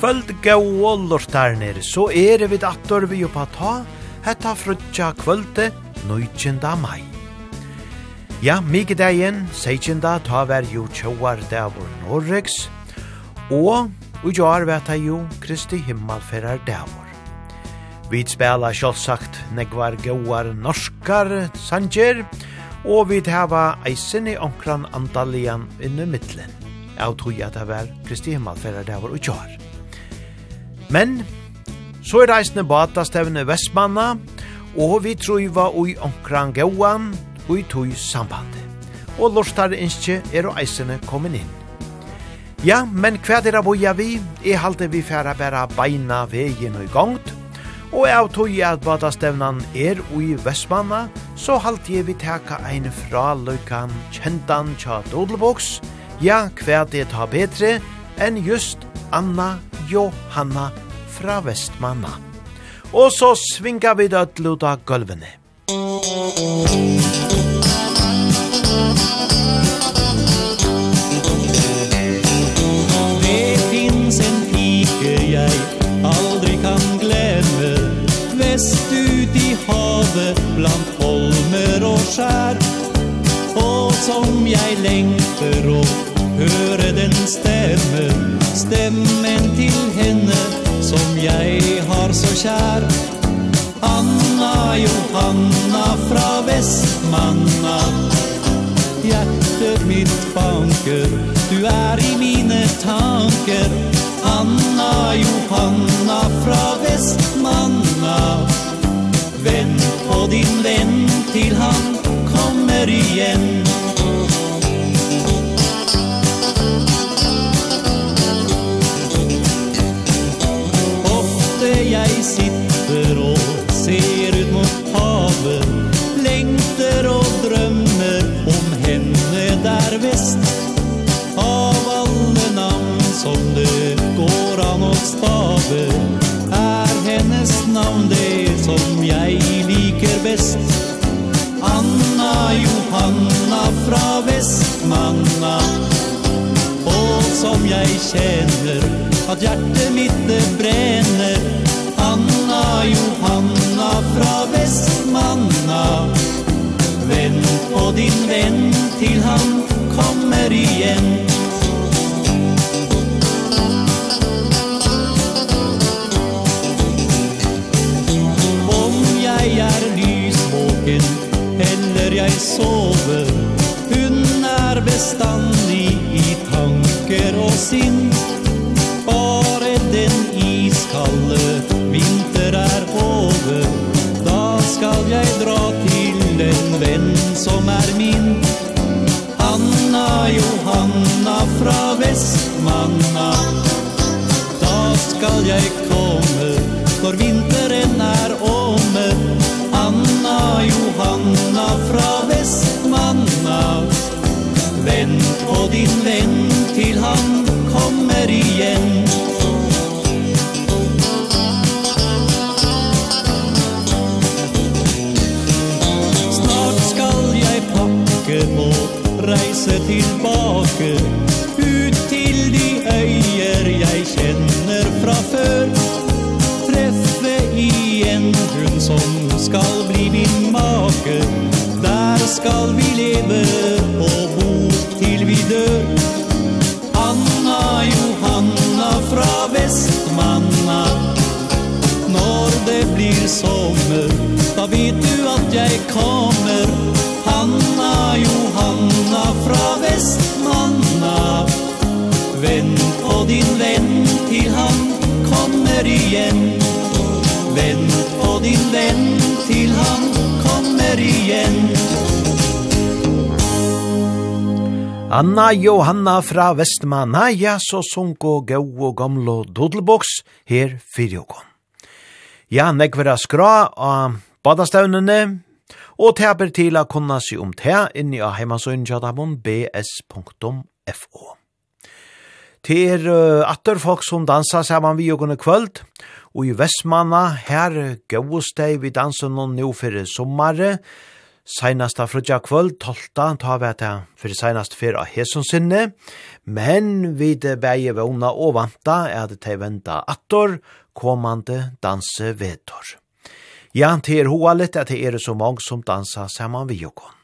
kvöld gau og lortarnir, så er vi dator vi oppa ta, hetta frutja kvölde 19. mai. Ja, mykje dagen, 16. ta ver jo tjauar davor Norrex, og og jo er veta jo Kristi himmalferrar davor. Vi spela sjålsagt negvar gauar norskar sanger, og vi hava eisen i omkran andalian innu middelen. Jeg tror at det var Kristi Himmelferder davor og utgjør. Men, så er reisende batastevne Vestmanna, og vi truiva ui omkran gauan ui tui sambandet. Og lortar innskje er og eisene kommet inn. Ja, men hva er det boja vi? Jeg halte vi færa bæra beina vegin og i gongt, og av tui at batastevnan er ui Vestmanna, så halte jeg vi teka ein fraløykan kjentan tja dodelboks, ja, hva det ta betre enn just Anna Johanna fra Vestmanna. Og så svinga vi det ut av gulvene. Det finns en pike jeg aldri kan glemme Vest ut i havet blant holmer og skjær Og som jeg lengter å høre den stemme Stemme som jeg har så kjær. Anna Johanna fra Vestmanna. Hjertet mitt banker, du er i mine tanker. Anna Johanna fra Vestmanna. Vent på din venn til han kommer igjen. Anna fra Vestmanna. Og som jeg kjenner At hjertet mitt det brenner Anna Johanna fra Vestmanna. Vent på din venn Til han kommer igjen. når jeg sover Hun er bestandig i tanker og sinn. Bare den iskalle vinter er over Da skal jeg dra til en venn som er min. Anna Johanna fra Vestmanna Da skal jeg komme for vind din vän till han kommer igen. Snart skall jeg pakke må reise tilbake Ut til de øyer jeg kjenner fra før Treffe igjen hun som skal bli min make Der skal vi leve vet du at jeg kommer? Hanna, Johanna fra Vestmanna. Vänd på din venn til han kommer igen Vänd på din venn til han kommer igen Anna Johanna fra Vestmanna, ja, så sunko gau og gamlo dodelboks her fyrir Ja, nekvera skra og badastavnene, og teper til å kunne si om te inni av heimasøyden tjadamon bs.fo. Til er uh, atter folk som dansar saman vi og kvöld, og i Vestmanna her gås det vi danser noen nu fyrir sommare, Seinasta frutja kvöld, 12. ta vi at jeg fyrir seinast fyrir av hesson sinne, men vi det beie vana og vanta er at det venda attor, komande danse vedtor. Ja, det er hoalet at det er så mange som dansa saman vi og kon.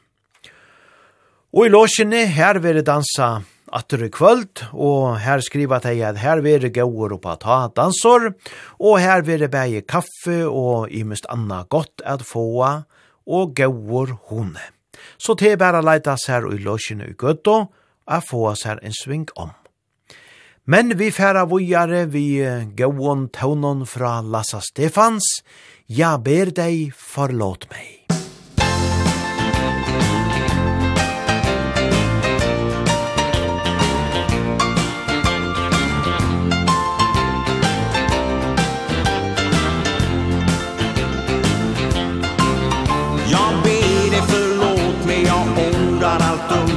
Og i låsjene, her vil dansa atter i kvöld, og her skriva til at her vil det gauur oppa ta dansor, og her vil det bæge kaffe og imest anna godt at få, og gauur hone. Så det er bare leitas her i låsjene i gøtto, at få oss her en sving om. Men vi færa vujare vi gauon taunon fra Lassa Stefans, ja ber deg forlåt meg.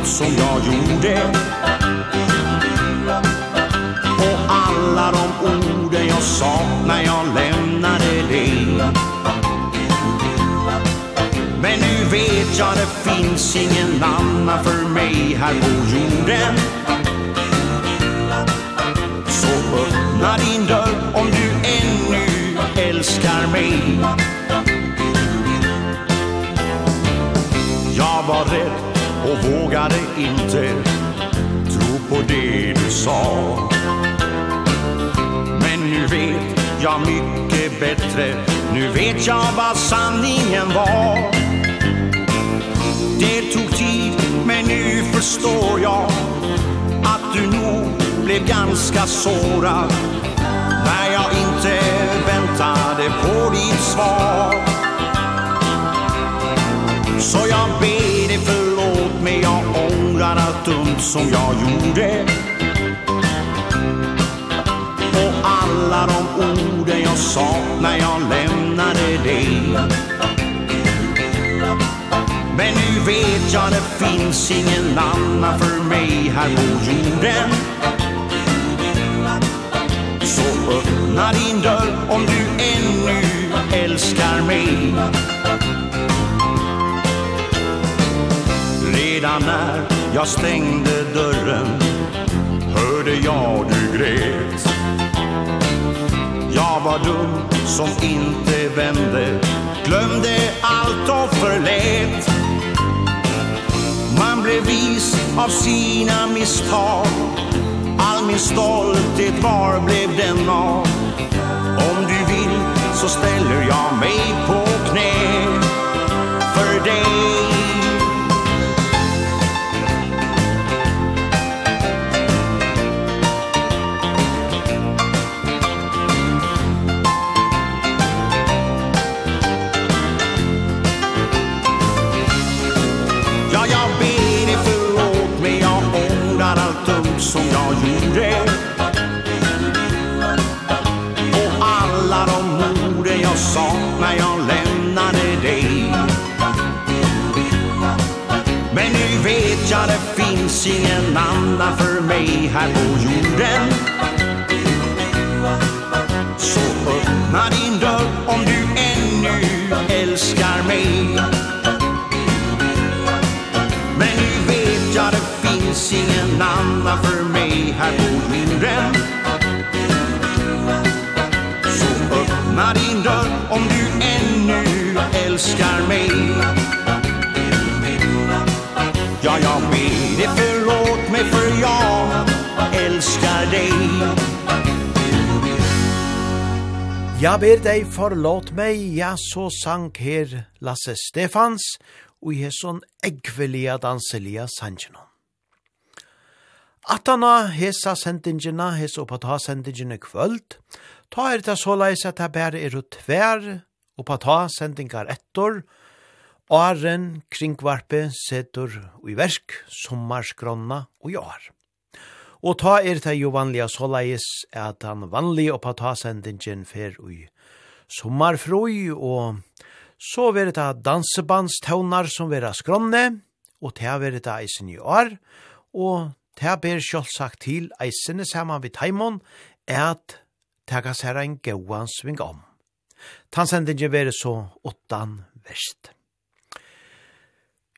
som jag gjorde Och alla de orden jag sa när jag lämnade Men nu vet jag det finns ingen annan för mig här på jorden. Så öppna din dörr om du ännu älskar mig. Jag var rädd och vågade inte tro på det du sa. Men nu vet jag mycket bättre. Nu vet jag vad sanningen var. Det tog tid men nu förstår jag Att du nog blev ganska sårad När jag inte väntade på ditt svar. Så jag ber dig förlåt mig Jag ångrar allt dumt som jag gjorde. Alla de ord sa när jag lämnade dig. Men nu vet jag det finns ingen annan för mig här på jorden. Så öppna din dörr om du ännu älskar mig. Redan när jag stängde dörren Hörde jag du grät var dum som inte vände. Glömde allt och förlät. Man blev vis av sina misstag. All min stolthet var blev den av? Om du vill så ställer jag mig på knä. För dig sa när jag lämnade dig. Men nu vet jag det finns ingen annan för mig här på jorden. Så öppna din dörr om du ännu älskar mig. Men nu vet jag det finns ingen annan för mig här på jorden. Så öppna din dörr älskar mig. Ja, jag ber dig förlåt mig för jag älskar dig. Jag ber dig förlåt mig, ja, så sank her Lasse Stefans og i hesson eggvelia danselia sangenon. Atana hesa sendingina, hesa opata sendingina kvöld, ta er det såleis at det bare er tver og på ta sendingar ettor, åren kringvarpe setur i versk, sommarskronna og jar. Og ta er det jo vanlige såleis at han vanlig og på ta sendingen fer i sommarfroi, og så vil det dansebandstøvnar som vil ha skronne, og ta vil det eisen i år, og ta ber selvsagt til eisene saman vid Taimon, at det kan sære en gauan sving om. Tansendingen vere så åttan verst.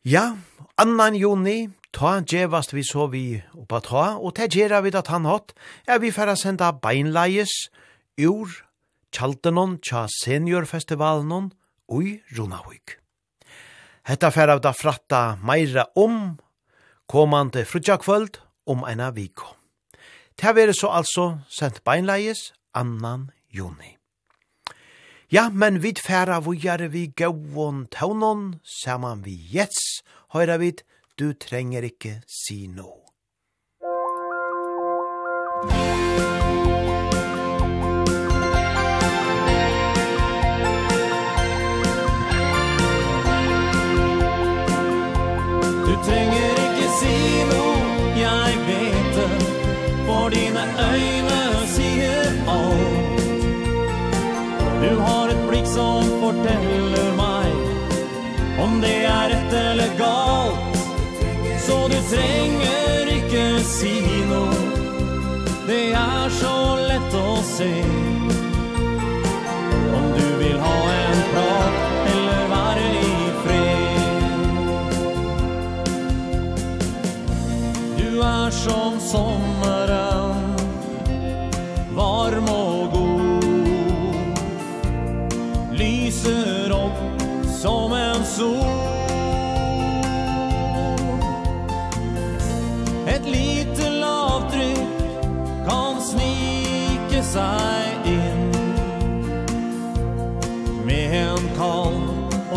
Ja, annan juni, ta djevast vi så vi oppa ta, og ta gjerra vi at han hatt, er vi færa senda beinleies ur tjaltenon tja seniorfestivalen ui Runahuik. Hetta færa vi da fratta meira om komande frutjakvöld om eina viko. Ta vere så altså sendt beinleies annan juni. Ja, men vid færa vujare vi gauon taunon, saman vi jets, høyra vid, du trenger ikke si noe. forteller meg Om det er rett eller galt. Så du trenger ikke si noe. Det er så lett å se. Om du vil ha en prat Eller være i fred. Du er som sommeren.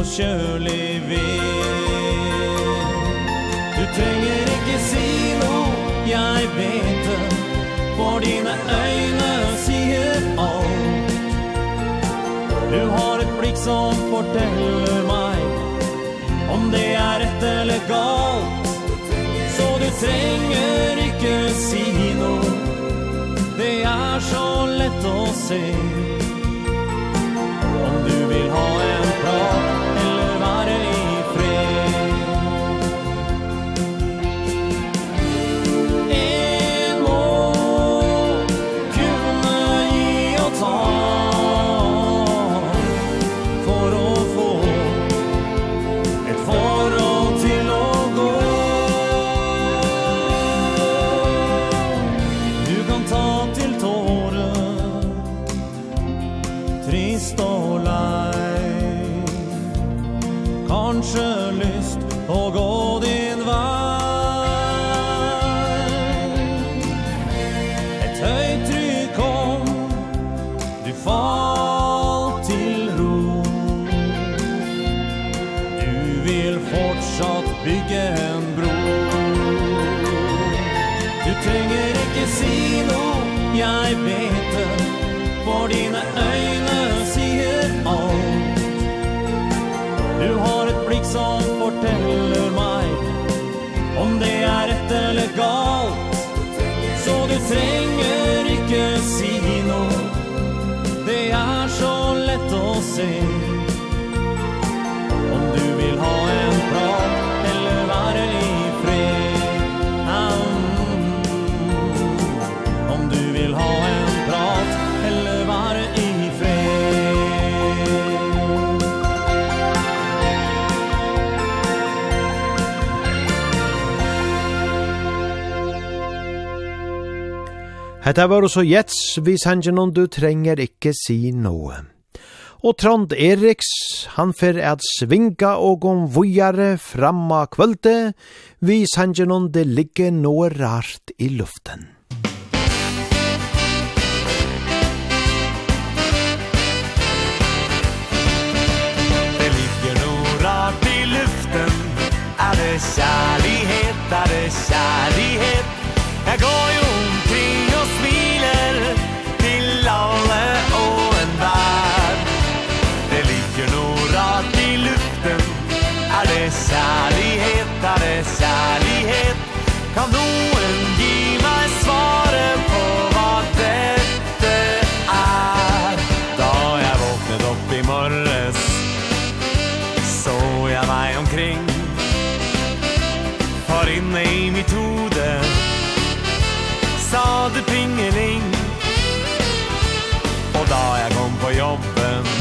kjølig vind Du trenger ikke si noe, jeg vet det. For dine øyne sier alt. Du har et blikk som forteller meg Om det er rett eller galt. Så du trenger ikke si noe. Det er så lett å se. Om du vil ha en prat se Om du vill ha en prat eller vara i fred mm. Om du vill ha en prat eller vara i fred Hetta var så Jets, vi sangen noen du trenger ikke si noe. Og Trond Eriks, han fer at svinga og om vujare framma kvölde, vi sangenon det ligger noe rart i luften. Det ligger noe rart i luften, er det kjærlighet, er det kjærlighet, jeg går jo Kan noen gi meg svaret på hva dette er? Da jeg våknet opp i morges Så jeg meg omkring. For inne i mitt hode Sa det pingeling. Og da jeg kom på jobben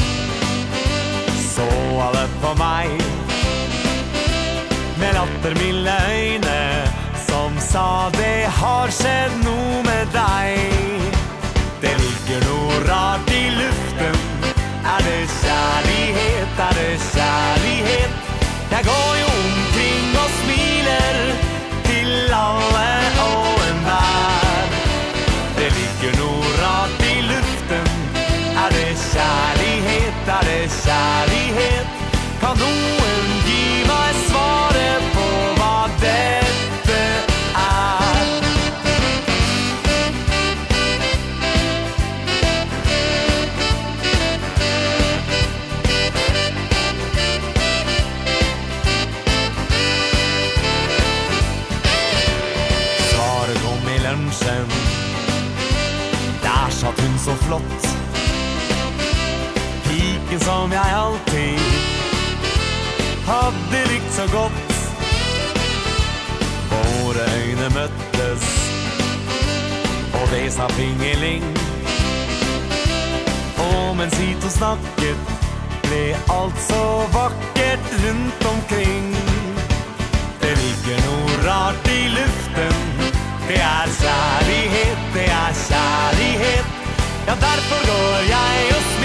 Så alle på meg. Med lattermilde øyne sa det har skjedd noe med deg. Det ligger noe rart i luften. Er det kjærlighet, er det kjærlighet? Jeg går jo omkring og smiler Til alle tanken som jeg alltid Hadde likt så godt Våre øyne møttes Og det sa fingeling Og mens hit og snakket Ble alt så vakkert rundt omkring. Det ligger noe rart i luften. Det er kjærlighet, det er kjærlighet Ja, derfor går jeg og smiler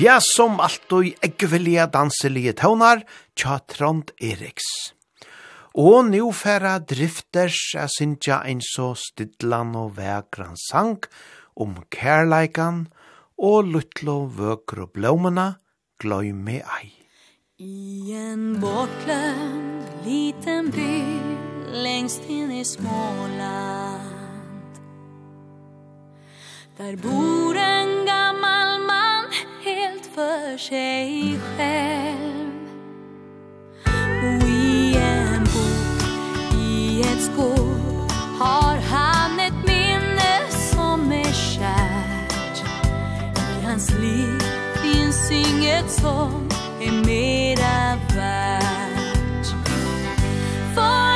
Ja, som alltid eggvillige danselige tøvnar, tja Trond Eriks. Og nu færa drifters er sinja ein så stidlan og vekran sang om kærleikan og luttlo vøkro blåmena, gløyme ei. I en bortglömd liten by längst in i Småland Där bor en gammal man helt för sig själv. Och i en bok, i ett skåp har han ett minne som är kärt. I hans liv finns inget som är mera värt. För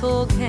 såg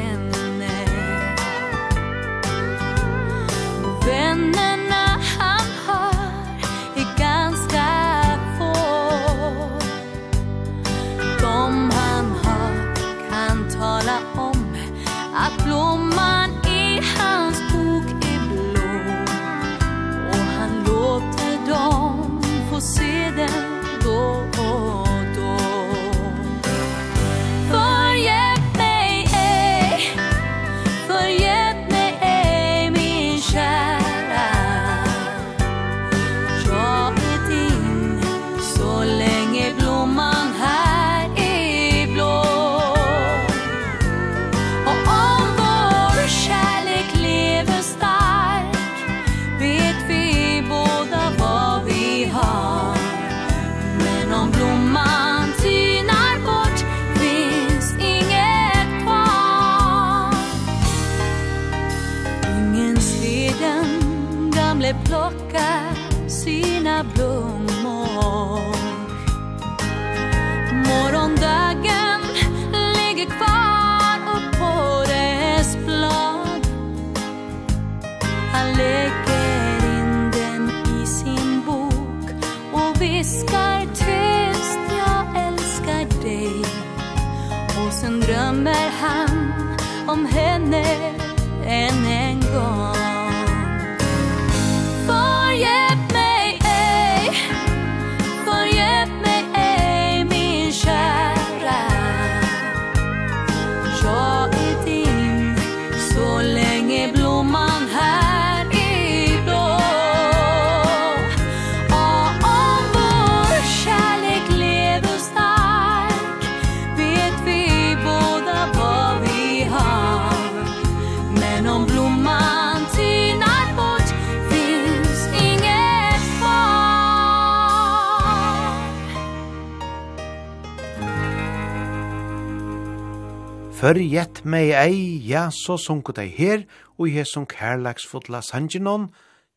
Førjet meg ei, ja, så sunket ei her, og i hesson kærlagsfotla sangenon,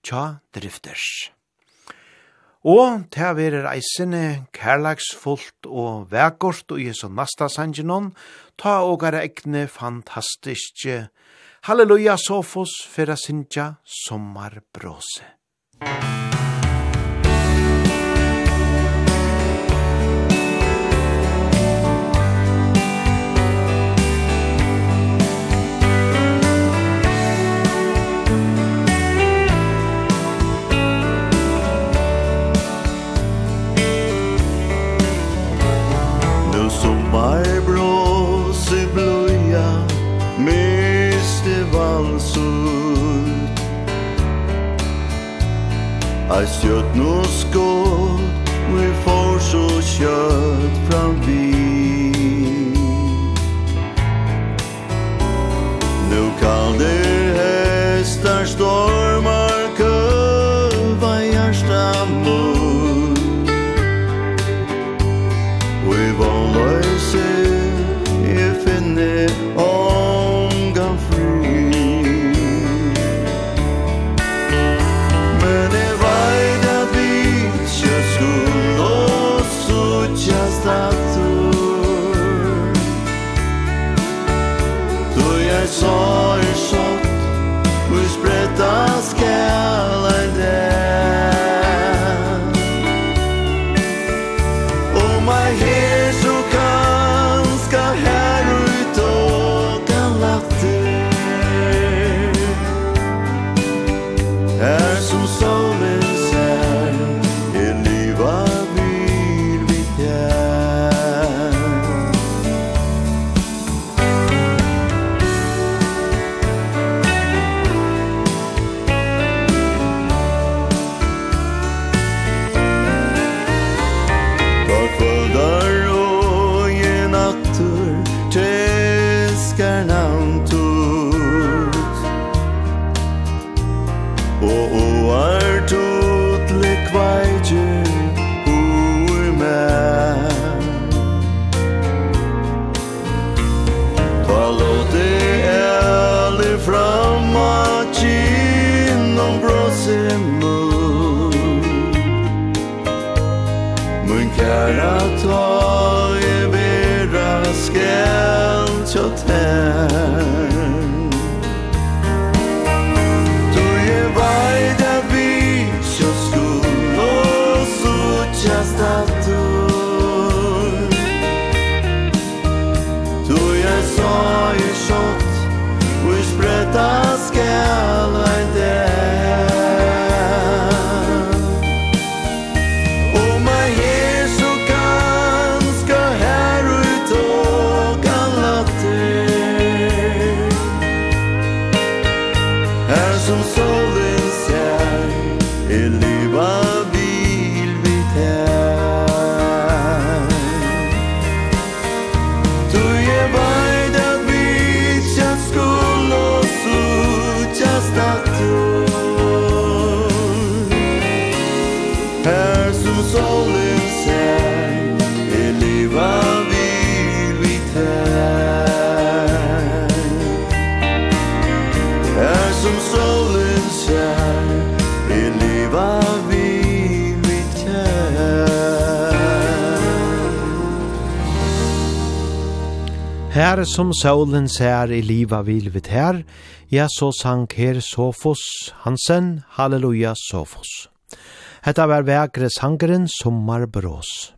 tja drifters. Og ta verer eisene kærlagsfullt og vekort og i hesson nasta sangenon, ta ågare egne fantastiske Halleluja Sofos, fyrra sinja, sommarbrose. Musik Ei stjørt no skål Vi får så kjøtt fram vi Her som solen ser i liva vilvet her, ja, så sank her Sofos Hansen, halleluja Sofos. Hetta var vekre sangeren Sommerbrås.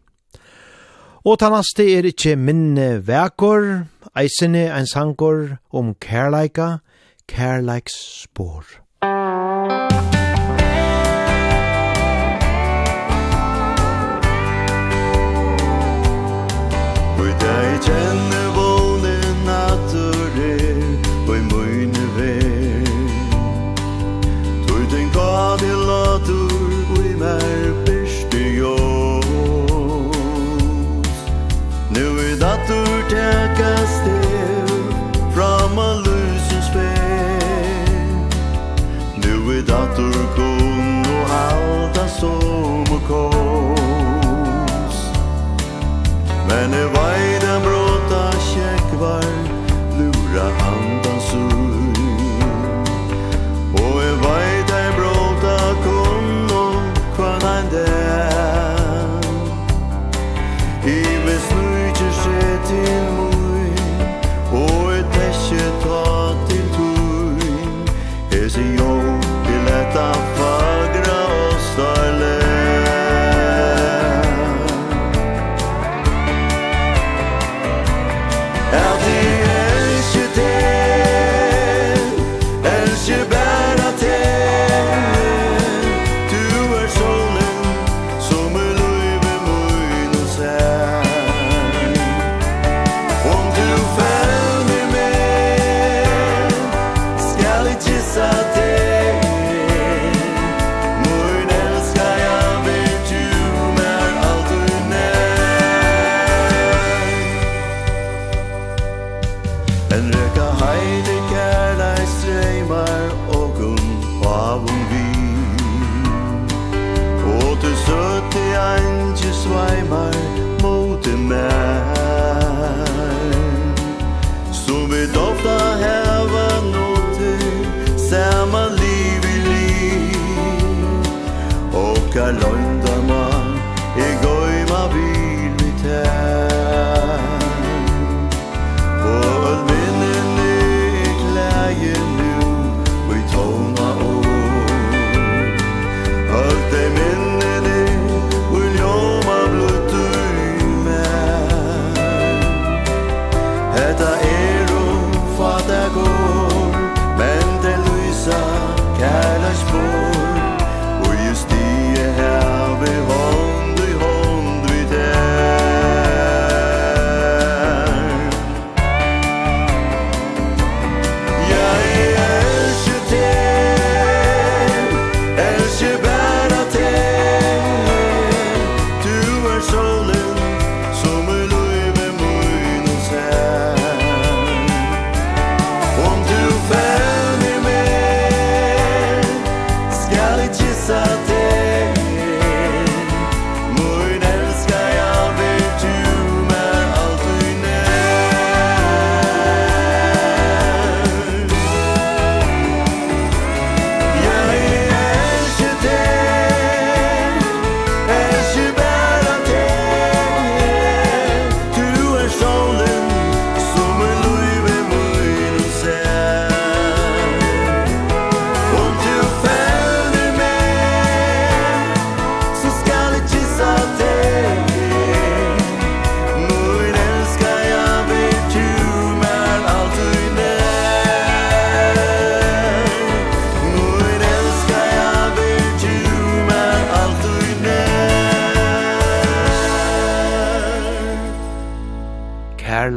Og tannast er ikkje minne vekor, eisene ein sangor om kærleika, kærleiks spår. Hvor deg kjenner ta der Leute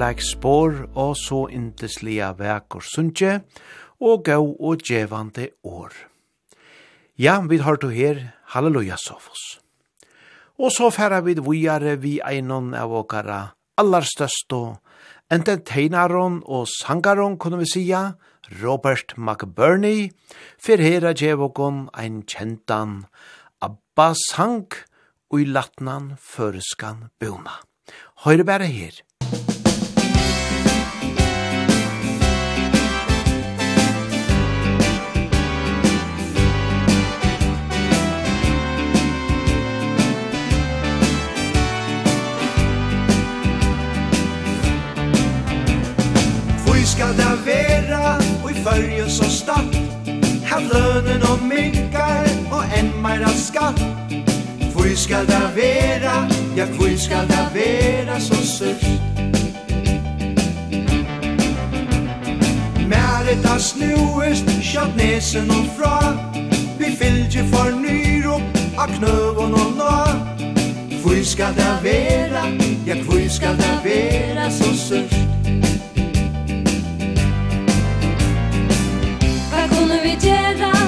eg spår og så inteslia vekor sunnje, og gau og djevande år. Ja, vi har to her, halleluja sofos. Og så færa vi vujare vi einon av okara allarstøsto, enten teinaron og sangaron, kunne vi sija, Robert McBurney, for hera er djevokon ein kjentan Abba sang, og i latnan føreskan bona. Høyre bare her. ska det vera Och i följe så statt Hav lönen och minkar Och en mera skatt. Hvor ska det vera Ja, hvor skal det vera så sørst Mæret har snuest Kjatt nesen og fra. Vi fylgje for nyrop Av knøvån og nå. Hvor ska det vera Ja, hvor skal det vera så sørst gera.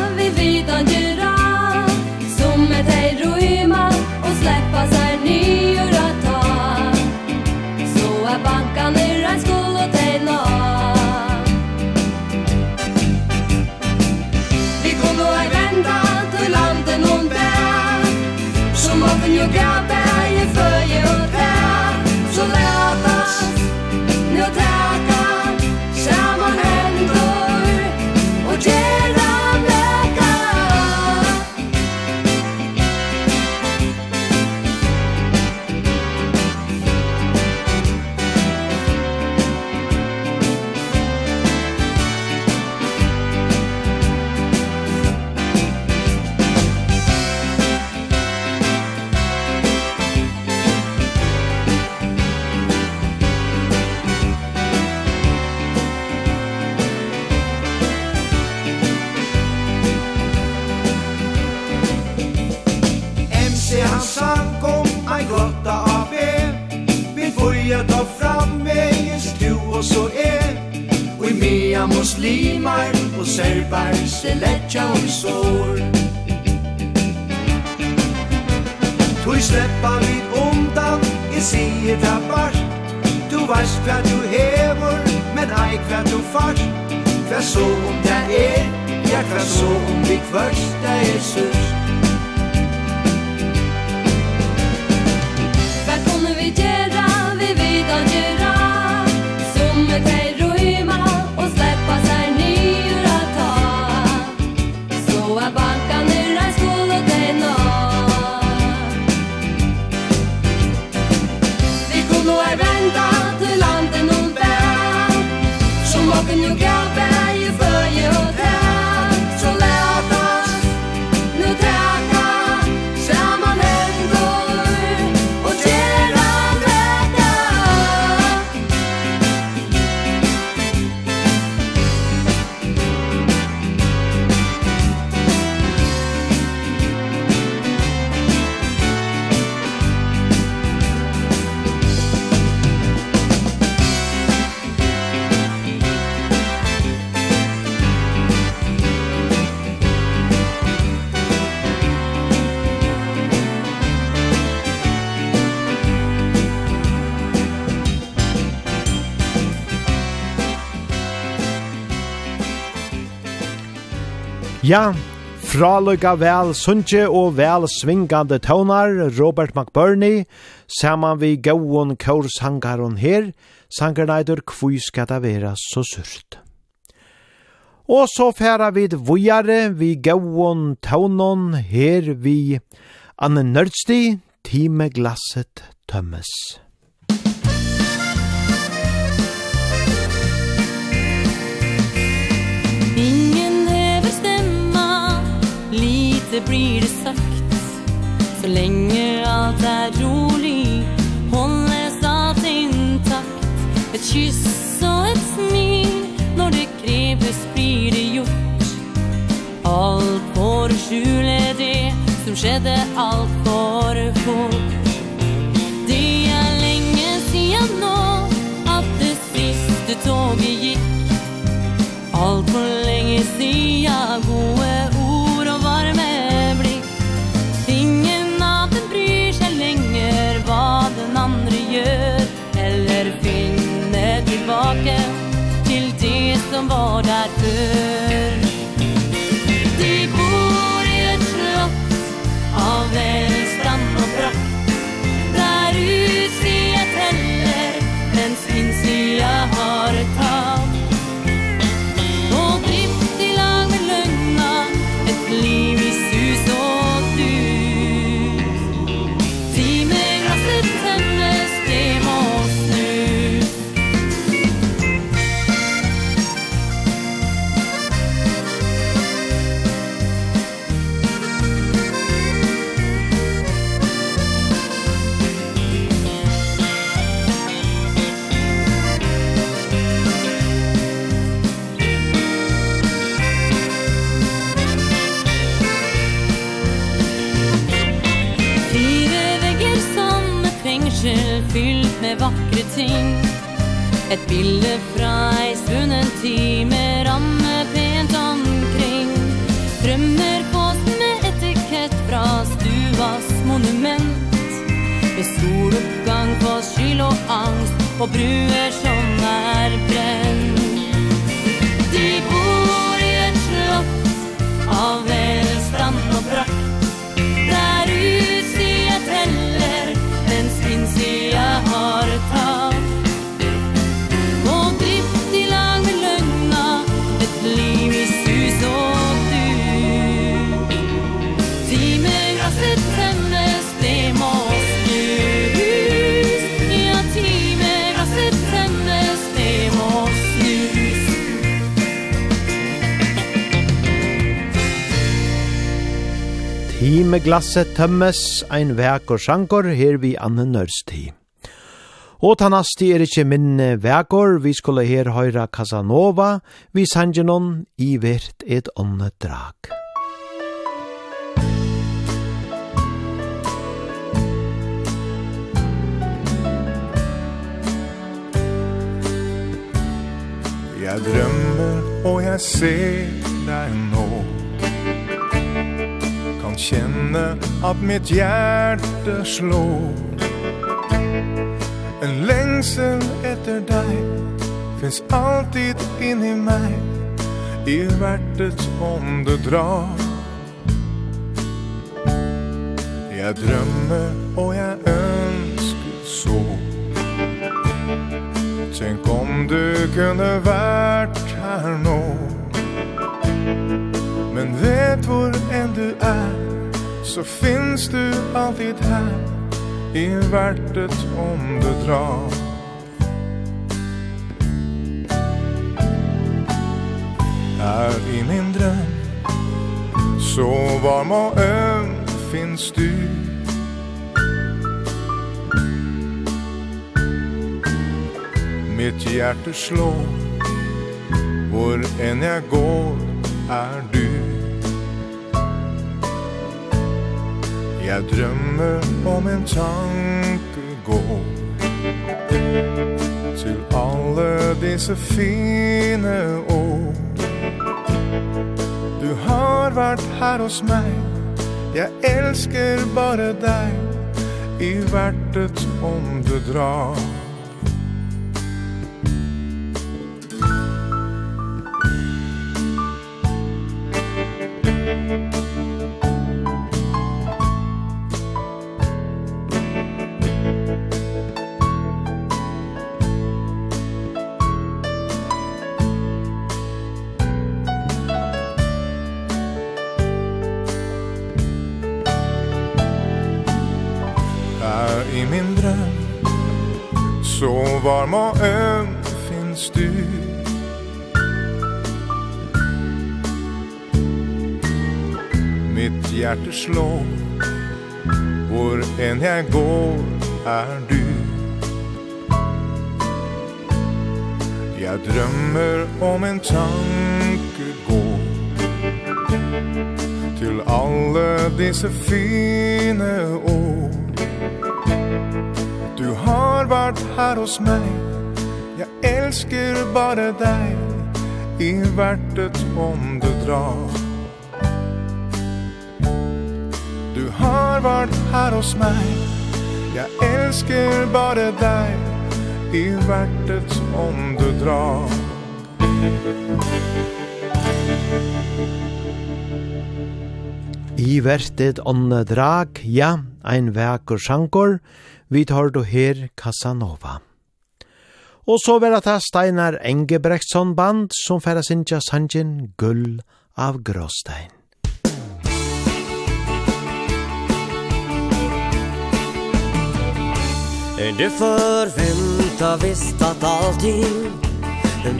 jeg ta fram Egers du og så er Og i mea muslimar og serbar se letja og sår Tui sleppa vid undan i sier ta bart. Du veist hva du hever Men ei hva du fart. Hva så om det er Ja hva så om vi kvart Det er sørst Ja, fraløyga vel sunnje og vel svingande tøvnar Robert McBurney, saman vi gauon kaursangaron her, sangarneidur kvui skal det vera så surt. Og så færa vi vujare vi gauon tøvnon her vi Anne Nørdsti, time glasset tømmes. det blir det sagt. Så länge allt är roligt Hålles allt intakt. Ett kyss och ett smil Når det kreves blir det gjort. Allt får skjule det Som skjedde allt for fort Det er lenge siden nå At det siste toget gikk. Alt for lenge siden gode tillbaka till det som var där förr. ting. Et bilde fra ei svunnen tid Med ramme pent omkring. Drømmer fås med etikett Fra stuas monument. Med soloppgang på skyld og angst På bruer som er brent. med glasset tømmes, ein vek og sjankor, her vi anne nørsti. Og tanasti er ikkje minne vekor, vi skulle her høyra Casanova, vi sangenon i vert et ånne drag. Jeg drømmer og jeg ser deg nå kan kjenne at mitt hjerte slår. En lengsel etter dig finns alltid inni i I hjärtat om du drar. Jeg drømmer og jeg ønsker så. Tänk om du kunde vart her nå. Men vet hvor enn du er Så finns du alltid her I värdet om du drar. Her i min drøm Så varm og øm finns du. Mitt hjerte slår Hvor enn jeg går er du. Jag drömmer om en tanke går Till alle disse fine år Du har varit här hos mig Jag älskar bare dig I värtet om du drar varm og øm finns du? Mitt hjerte slår Hvor enn jeg går er du. Jeg drømmer om en tanke går Til alle disse fine år har vært her hos meg Jag älskar bara dig I värtet om du drar. Du har vært här hos meg Jag älskar bara dig I värtet om du drar. I vertet om drag, ja, ein vekur sjankor, Vi tar då her Casanova. Og så var ta Steinar Engebrektsson band som færa sinja sanjen Gull av Gråstein. Du förvänta visst att allting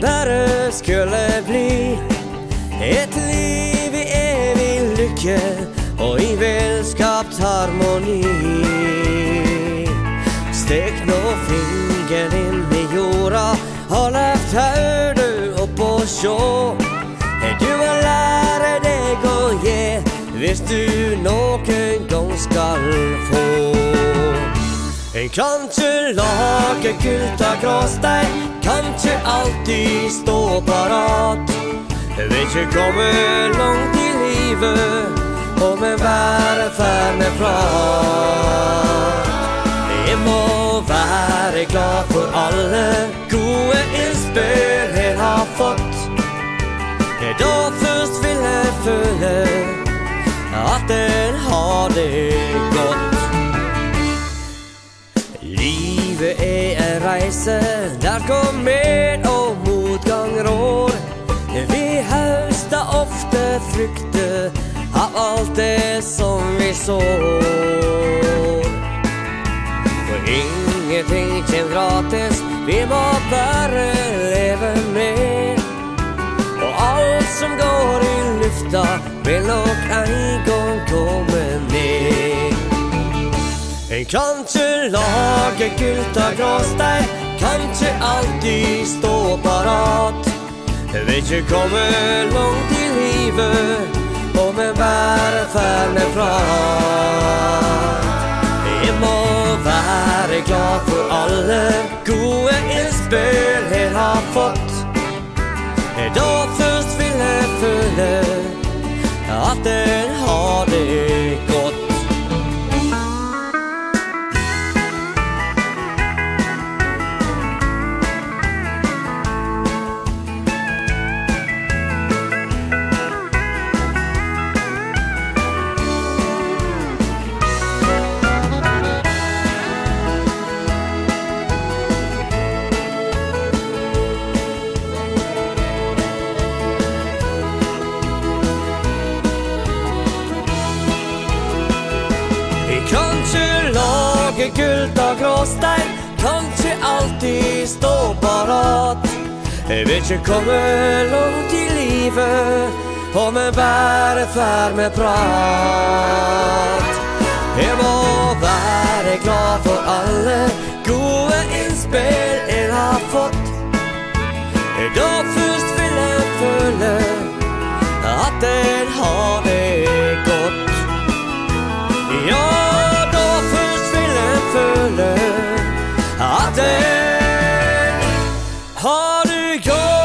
Bara skulle bli Ett liv i evig lycka Och i välskapt harmoni Teknofingern in i jorda. Har levt her du opp og sjå. Du har lære deg å ge Hvis du noen gang skal få. En kanskje lage gulta grås deg Kanskje alltid stå parat Vil ikke komme langt i livet Og med være ferne prat Jeg må være glad for alle gode innspill jeg har fått. Det da først vil jeg føle at jeg har det godt. Livet er en reise der går med og motgang rår Vi høster ofte frukter av alt det som vi sår. Ingenting kjem gratis. Vi må bare leve med. Og alt som går i lufta Vil nok en gång komme ned En kanske lager gulta gråsdeg Kanske alltid stå parat. Det vil ikke komme langt i livet Og med bärfärden fram glad for alle gode innspill jeg har fått. Det da først vil jeg føle at det Noe guld og gråstein. Kan ikke alltid stå parat Jeg vil ikke komme langt i livet. Om jeg bare fær med prat. Jeg må være glad for alle Gode innspill jeg har fått. Da først vil jeg føle At jeg har det godt Ja, føle at den har du gjort.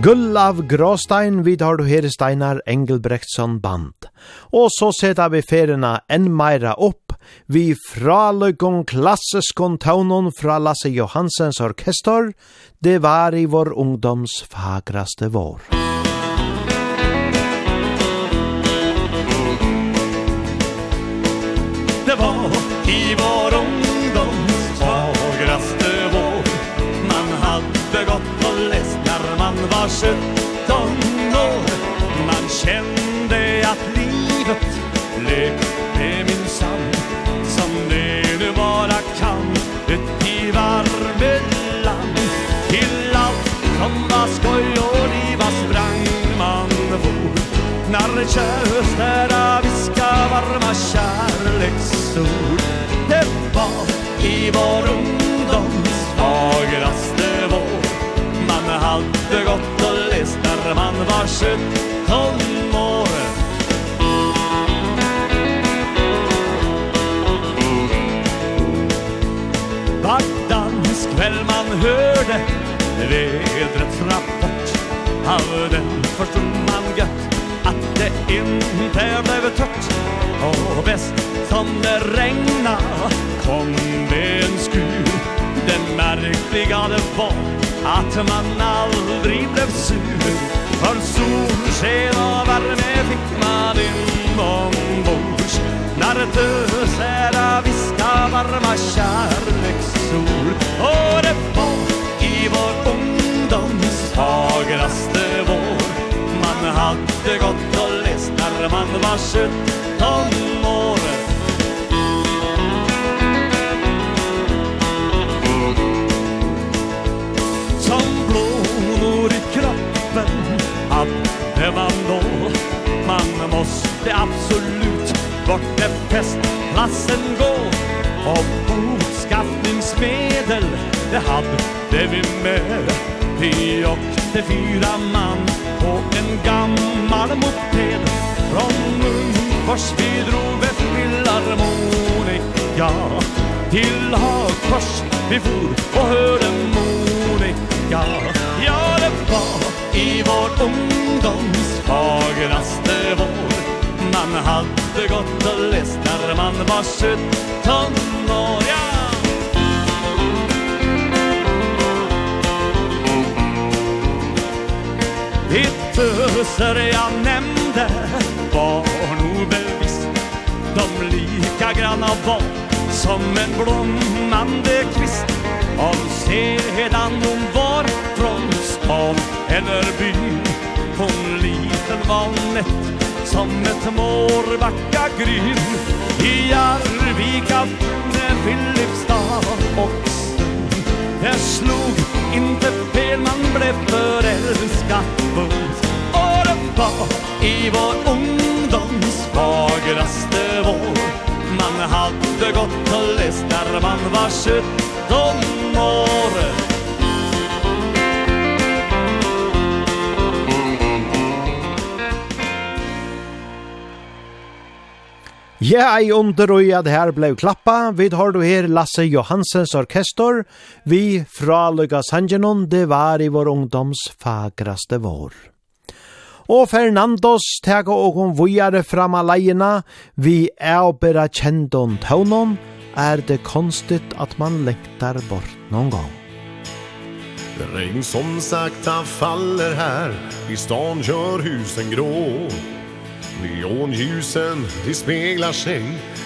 Gullav Gråstein, vid har du her Steinar Engelbrektsson band. Og så setar vi ferina enn meira opp, vi fraløgum klassiskon taunon fra Lasse Johansens orkestor, det var i vår ungdoms fagraste vår. var i vår ungdoms fagraste vår. Man hade gått och läst när man var sjutton år. Man kände att livet lekte min sann Som det nu bara kan ut i varme Till allt som var skoj och liva sprang man vår När kärstära vi ord Det var i vår ungdom. som man aldrig blev sur. För solsken och värme fick man inombords När dösära viska varma kärleksord Och det var i vår ungdoms fagraste vår. Man hade gått och läst när man var sjutton absolut. Vart med festplatsen går. Och boskaffningsmedel Det hade vi med. Vi åkte fyra man På en gammal moped Från Munkfors vi drog ett filharmonika Till Hagfors vi for och hörde monika Ja, det var i vår ungdoms fagraste vår man hade gått och läst när man var 17 år, ja. Ditt tuser jag nämnde var nog bevisst. De lika granna var som en blommande kvist. Om sedan hon var från stan eller by. Hon liten var nätt som ett mårbacka gryn. I Arvika, Filipstad och Det slog inte fel, man blev förälskad. Fullt Och det var i vår ungdoms fagraste vår. Man hade gått och läst när man var 17 år. Ja, ei under og at her blei klappa. Vi har du her Lasse Johansens orkestor. Vi fra Lyga Sangenon, det var i vår ungdoms fagraste vår. Og Fernandos tega og hun vujare fram alene, vi er bera kjendon taunon, er det konstigt at man lektar bort noen gang. Regn som sakta faller här, i stan kör husen grå. Neonljusen, de speglar sig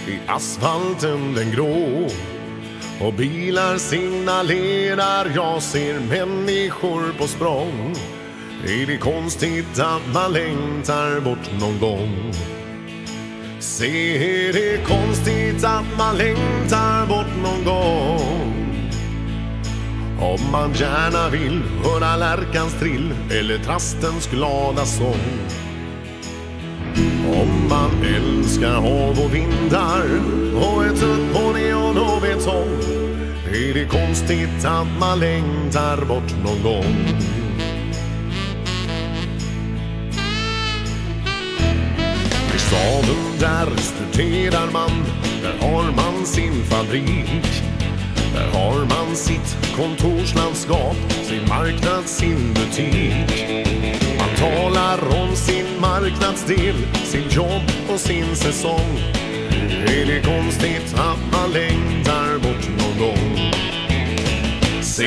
i asfalten den grå Och bilar signalerar, jag ser människor på språng Är det konstigt att man längtar bort någon gång? Se, är det konstigt att man längtar bort någon gång? Om man gärna vill höra lärkans trill eller trastens glada sång Om man älskar hav och vindar Och ett trött på neon och betong Är det konstigt att man längtar bort någon gång. I staden där studerar man Där har man sin fabrik. Där har man sitt kontorslandskap Sin marknad, sin butik. Talar om sin marknadsdel, sin jobb och sin säsong Är det konstigt att man längtar bort någon gång? Se,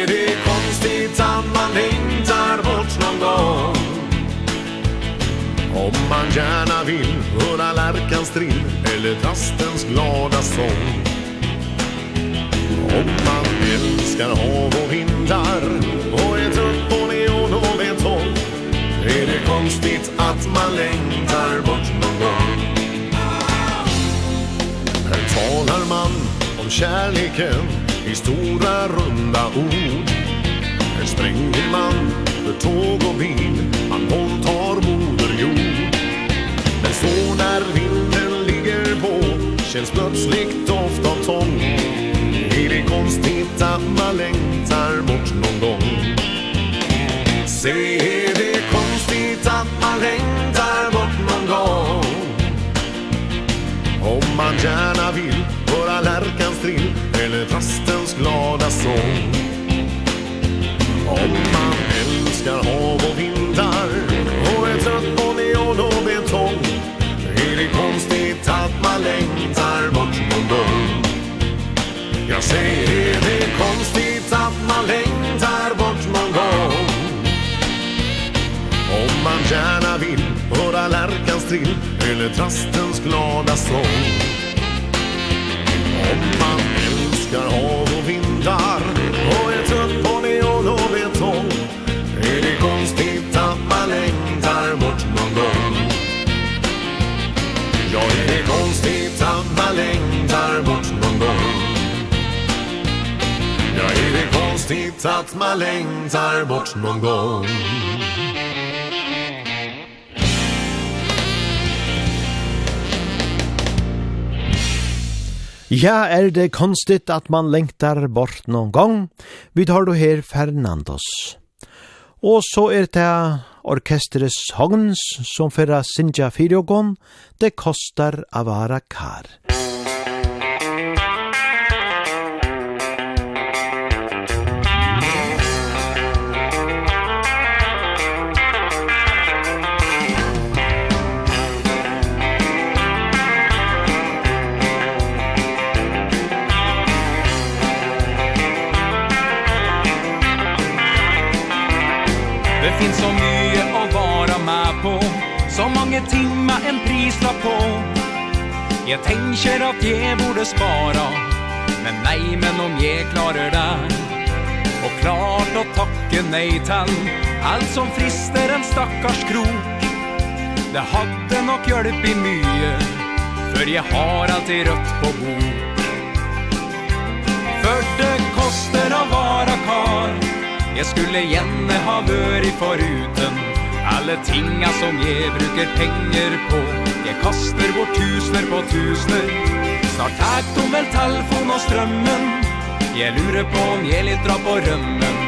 är det konstigt att man längtar bort någon gång? Om man gärna vill höra lärkans trill eller tastens glada sång Om man älskar hav och vindar konstigt att man längtar bort någon. Gång Här talar man om kärleken i stora runda ord. Här spränger man för tåg och bil, man våldtar moder jord. Men så när vinden ligger på känns plötsligt doft av tång. Är det konstigt att man längtar bort någon gång? Se det utan man längtar bort någon gång. Om man gärna vill höra lärkans trill eller trastens glada sång. Om man älskar hav och vindar och är trött på neon och betong Är det konstigt att man längtar bort någon gång. Jag säger är det konstigt att man längtar lärkans trill eller trastens glada sång. Om man älskar hav och vindar och är trött på neon och betong är det konstigt att man längtar bort någon gång. Ja, är det konstigt att man längtar bort någon gång. Ja, är det konstigt att man längtar bort någon gång. Ja, er det konstigt at man lengtar bort noen gang? Vi tar du her Fernandos. Og så er det orkesteres Hogns som fyrra Sinja Fyrjogon, det kostar avara kar. Musikk finns så mye å vara med på. Så mange timmar en prislapp på. Jeg tänker att jeg borde spara Men nej, men om jag klarar det Och klart å takke nej til Allt som frister en stackars krok. Det hadde nok i mye För jeg har alltid rødt på bok. För det koster å vara kar Jeg skulle gjerne ha vært foruten Alle tinga som jeg bruker penger på. Jeg kaster bort tusener på tusener. Snart takt om vel telefon og strømmen. Jeg lurer på om jeg litt drar på rømmen.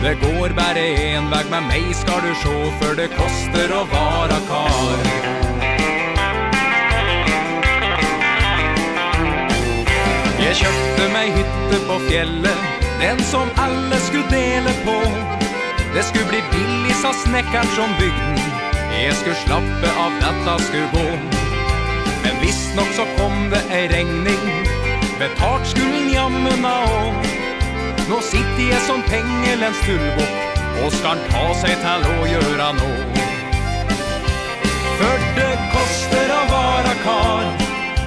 Det går bare en vei med meg skal du sjå For det koster å vara kar. Jeg kjøpte meg hytte på fjellet. Den som alle skulle dele på. Det skulle bli billig, sa snekkeren som bygden. Jeg skulle slappe av dette skulle gå. Men visst nok så kom det ei regning. Betalt skulle jammen av Nå sitter jeg som pengelens tullbok Og skal ta seg til å gjøre nå. For det koster å vara kar.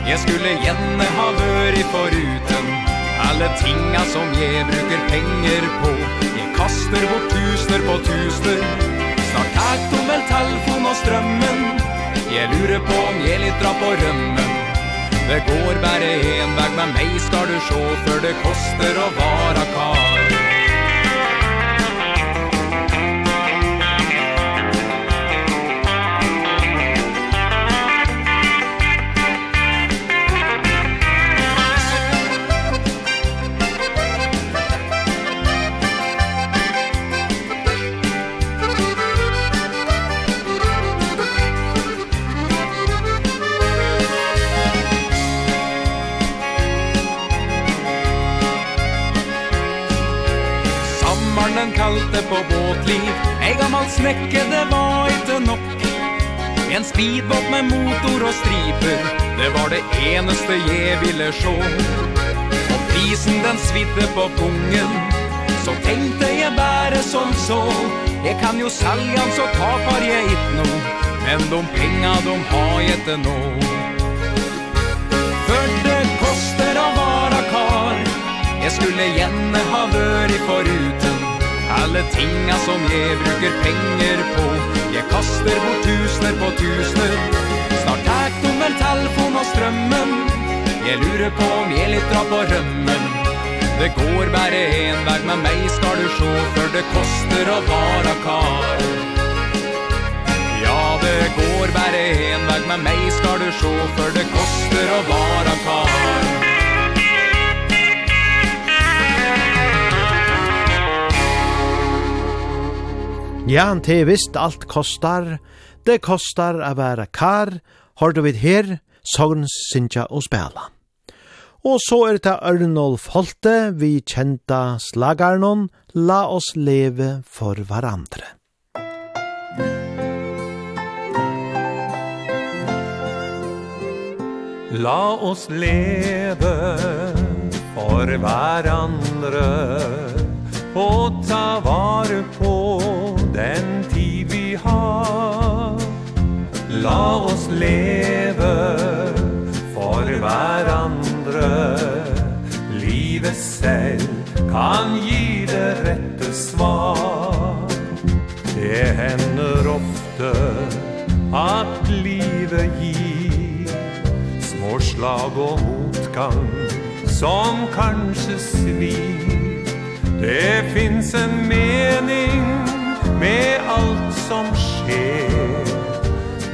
Jeg skulle gjerne ha vært foruten. Alle tinga som jeg bruker penger på Jeg kaster bort tusener på tusener. Snart takt om vel telefon og strømmen. Jeg lurer på om jeg litt drar på rømmen. Det går bare en vei med meg skal du sjå Før det koster å vara kar. tenkte på båtliv Ei gammal snekke, det var ikke nok. En speedbåt med motor og striper Det var det eneste jeg ville sjå Og prisen den svidde på pungen Så tenkte jeg bare som så. Jeg kan jo salge han, så tapar jeg ikke no Men de penga de har jeg ikke nå. For det koster å vara kar Jeg skulle gjerne ha vært foruten. Alle tinga som jeg bruker penger på. Jeg kaster bort tusener på tusener. Snart er tommer telefon og strømmen. Jeg lurer på om jeg litt drar på rømmen. Det går bare en vei med meg skal du sjå For det koster å vara kar. Ja, det går bare en vei med meg skal du sjå For det koster å vara kar. Ja, det er visst alt kostar. Det kostar å være kar. Har du vidt her, sogn, sinja og spela. Og så er det Arnold Holte, vi kjenta slagarnon, la oss leve for hverandre. La oss leve for hverandre og ta vare på den tid vi har. La oss leve for hverandre. Livet selv kan gi det rette svar. Det hender ofte at livet gir Små slag og motgang som kanskje svir. Det finns en mening med alt som sker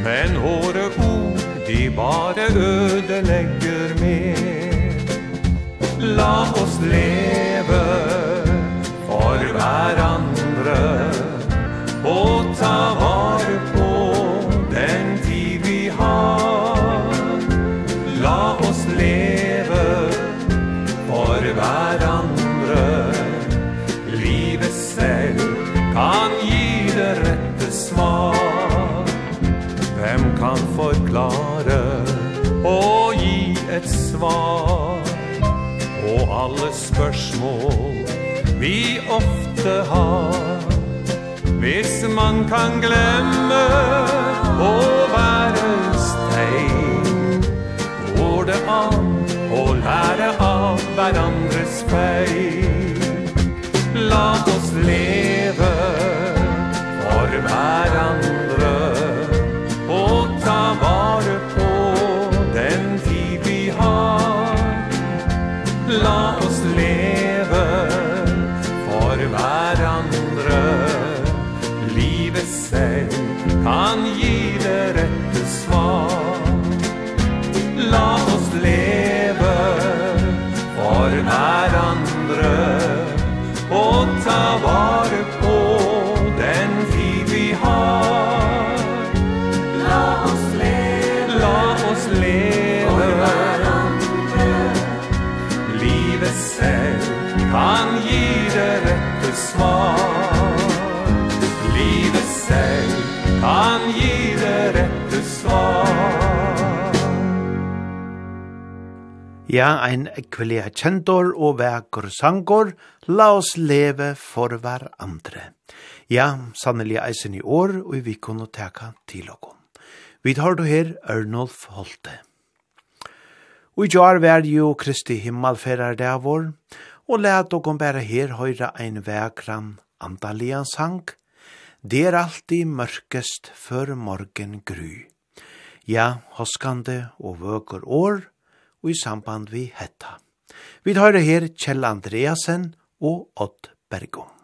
Men våre ord, de bare ødelegger mer. La oss leve kan glemme å være stein Går det an å lære av hverandres feil. La oss leve for hverandre. Ja, ein ekvelia kjentor og vekur sangor, la oss leve for hver andre. Ja, sannelig eisen i år, og vi kunne teka til okon. Vi tar du her, Ørnolf Holte. Og i jar vær jo Kristi himmelferar det vår, og let okon bæra her høyra ein vekran andalian sang, det er alltid mørkest før morgen gry. Ja, hoskande og vøker år, og i samband vi hetta. Vi tar det her Kjell Andreasen og Odd Bergum.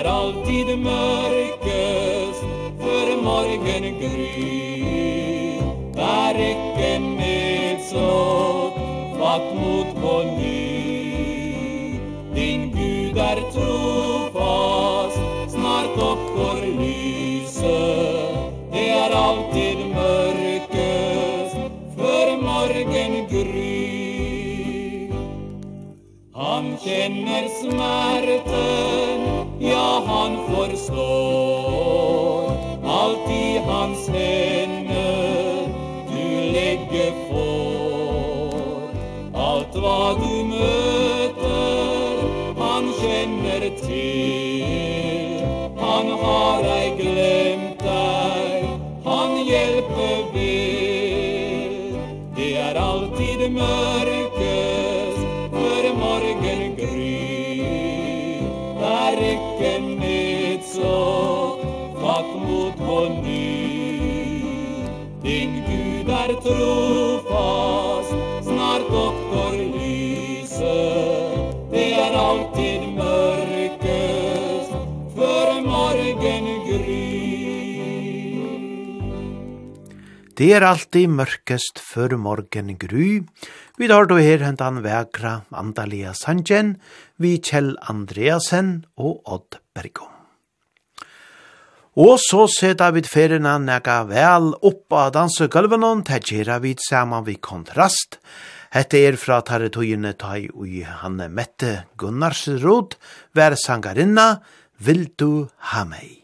är alltid mörkes för morgen gry Där räcken med så fatt mot på ny Din Gud är trofast snart uppgår lyse. Det är alltid mörkes för morgen gry Han känner smärten ja han forstår alt i hans hender. Du legger trofast Snart doktor lyser. Det är alltid mørkest För morgen gry Det er alltid mørkest før morgen gry Vi tar då her hentan vekra Andalia Sanjen Vi Kjell Andreasen og Odd Bergum. Og så seta vi ferina nega vel opp av dansegulvenon, te gjerra vi saman vi kontrast. Hette er fra territoriene tai ui Hanne Mette Gunnarsrud, vær sangarinna, vil du ha meg?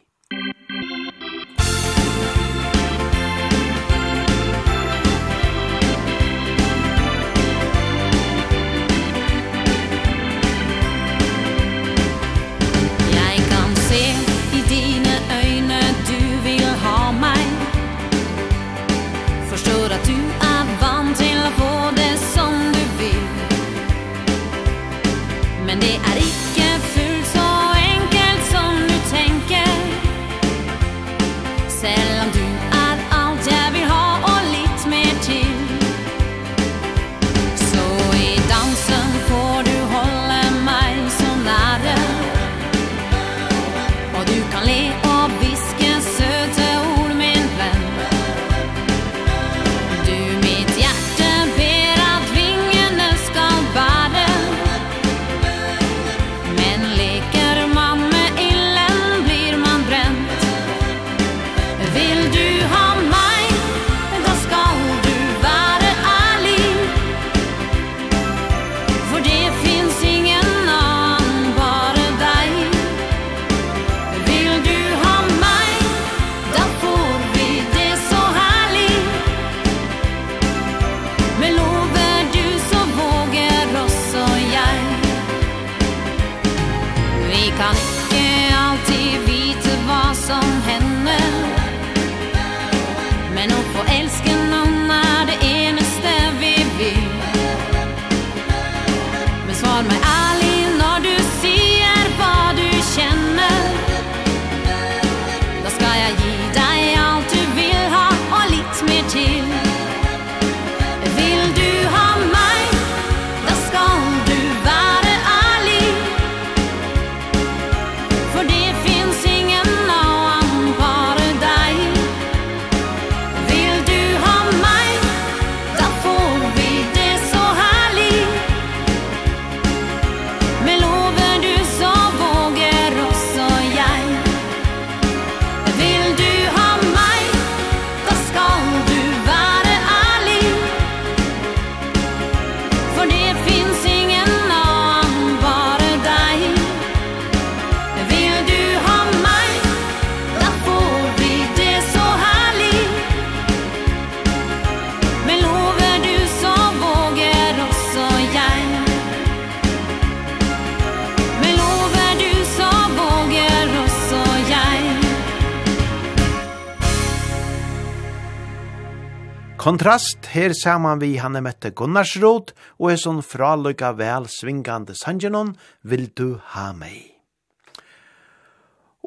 Kontrast her saman vi Hanne Mette Gunnarsrot og er sånn fraløyga vel svingande sangenon Vil du ha meg?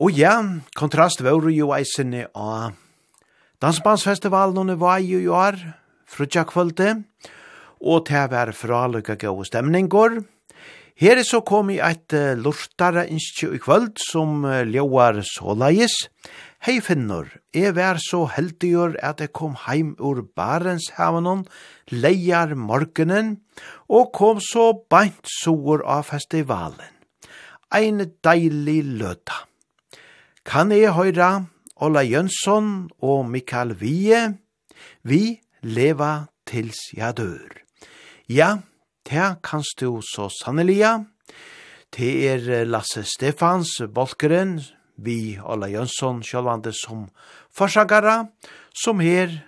Og ja, kontrast var jo eisene av Dansbandsfestivalen og var jo i år, frutja kvölde, og til var fraløyga gau stemningår. Her er så kom i eit lortare innskje i kvöld som ljauar såleis. Hei finnur, jeg vær så heldigur at jeg kom heim ur Barenshavenon, leiar morgenen, og kom så beint soer av festivalen. Ein deilig løta. Kan jeg høyra Ola Jönsson og Mikael Vie, vi leva tils jeg dør. Ja, det kanst du så sannelige. Det er Lasse Stefans, Bolkeren, vi Ola Jönsson sjølvande som forsakara, som her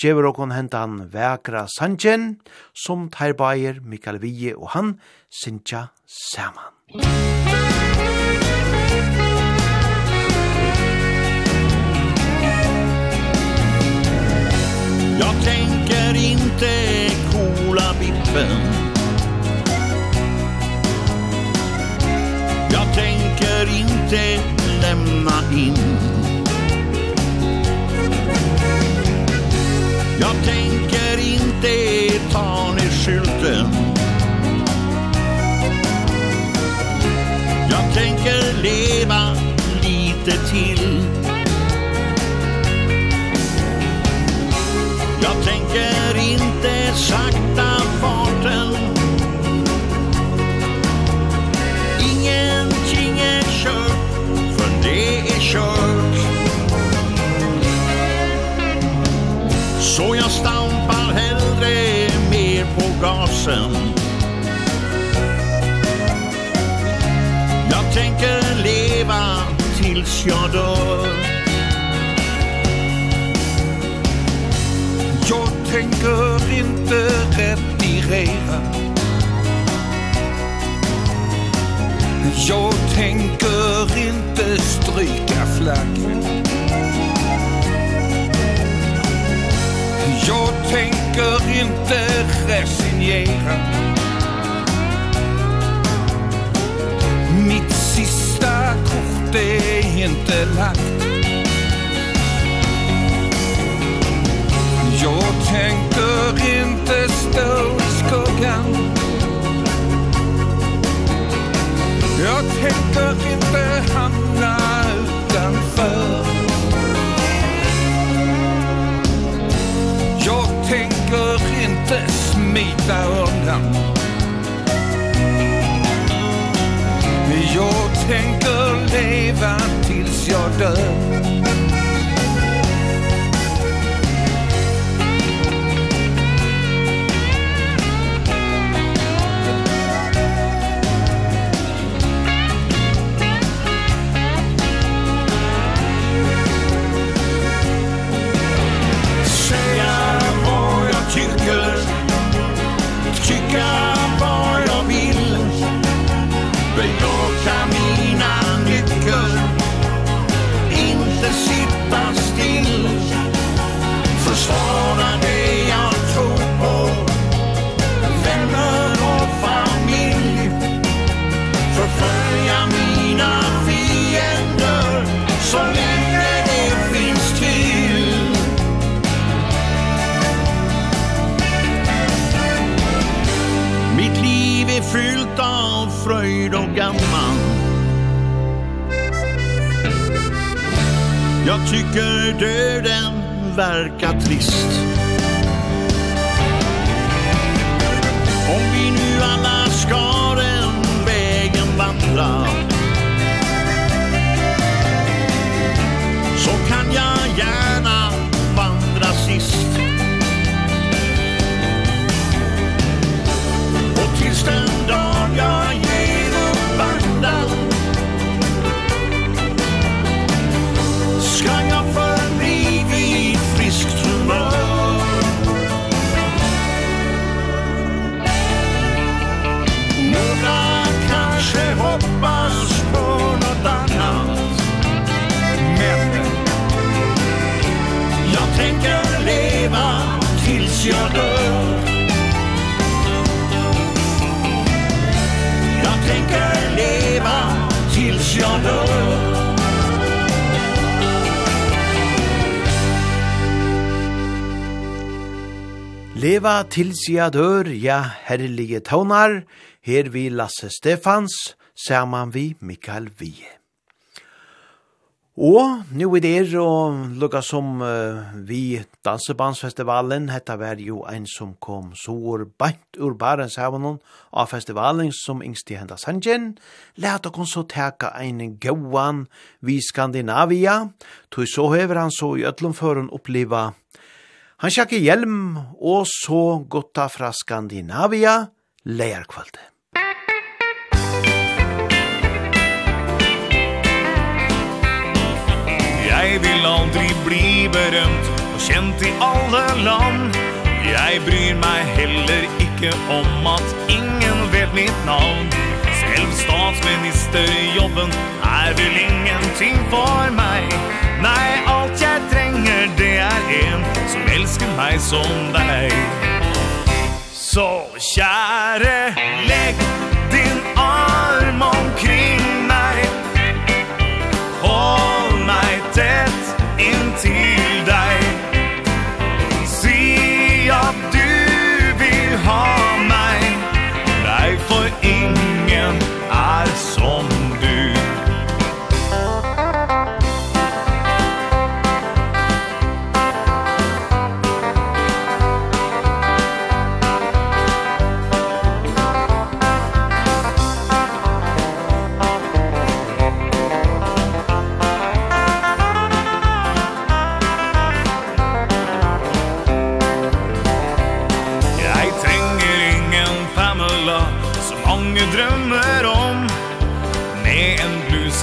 Gjever okon hentan vekra sanjen, som tar bayer Mikael Vie og han, Sintja Saman. Jag tänker inte kola bippen Jag tänker inte lämna in. Jag tänker inte ta ner skylten. Jag tänker leva lite till. Jag tänker inte sakta sen Jag tänker leva tills jag dör. Jag tänker inte retirera. Jag tänker inte stryka flaggen. Jag tänker inte resignera. Mitt sista kort är inte lagt. Jag tänker inte stå i skuggan. Jag tänker inte hamna utanför. inte smita undan. Jag tänker leva tills jag dör. tycker döden verkar trist. it's your love Jag tänker leva tills jag dör Leva til sia dør, ja, herlige tånar, her vi Lasse Stefans, saman vi Mikael Vie. Og nu er det og lukka som uh, vi dansebandsfestivalen, hetta var jo ein som kom sår bant ur Barentshavnen av festivalen som yngst i henda sanjen. Læt okon så teka ein gauan vi Skandinavia, tog så hever han så i ötlum oppleva. Han sjakke hjelm og så gutta fra Skandinavia leierkvalde. vil aldri bli berømt Og kjent i alle land. Jeg bryr meg heller ikke om at ingen vet mitt navn. Selv statsministerjobben er vel ingenting for meg. Nei, alt jeg trenger det er en som elsker meg som deg. Så kjære, legg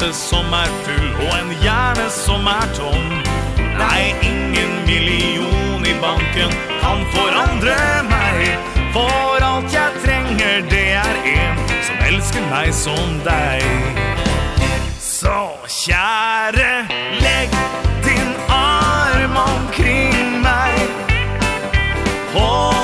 näse som är full och en hjerne som är tom. Nei, ingen miljon i banken kan forandre mig For alt jeg trenger det er en som elsker meg som deg. Så kjære, legg din arm omkring meg. Hold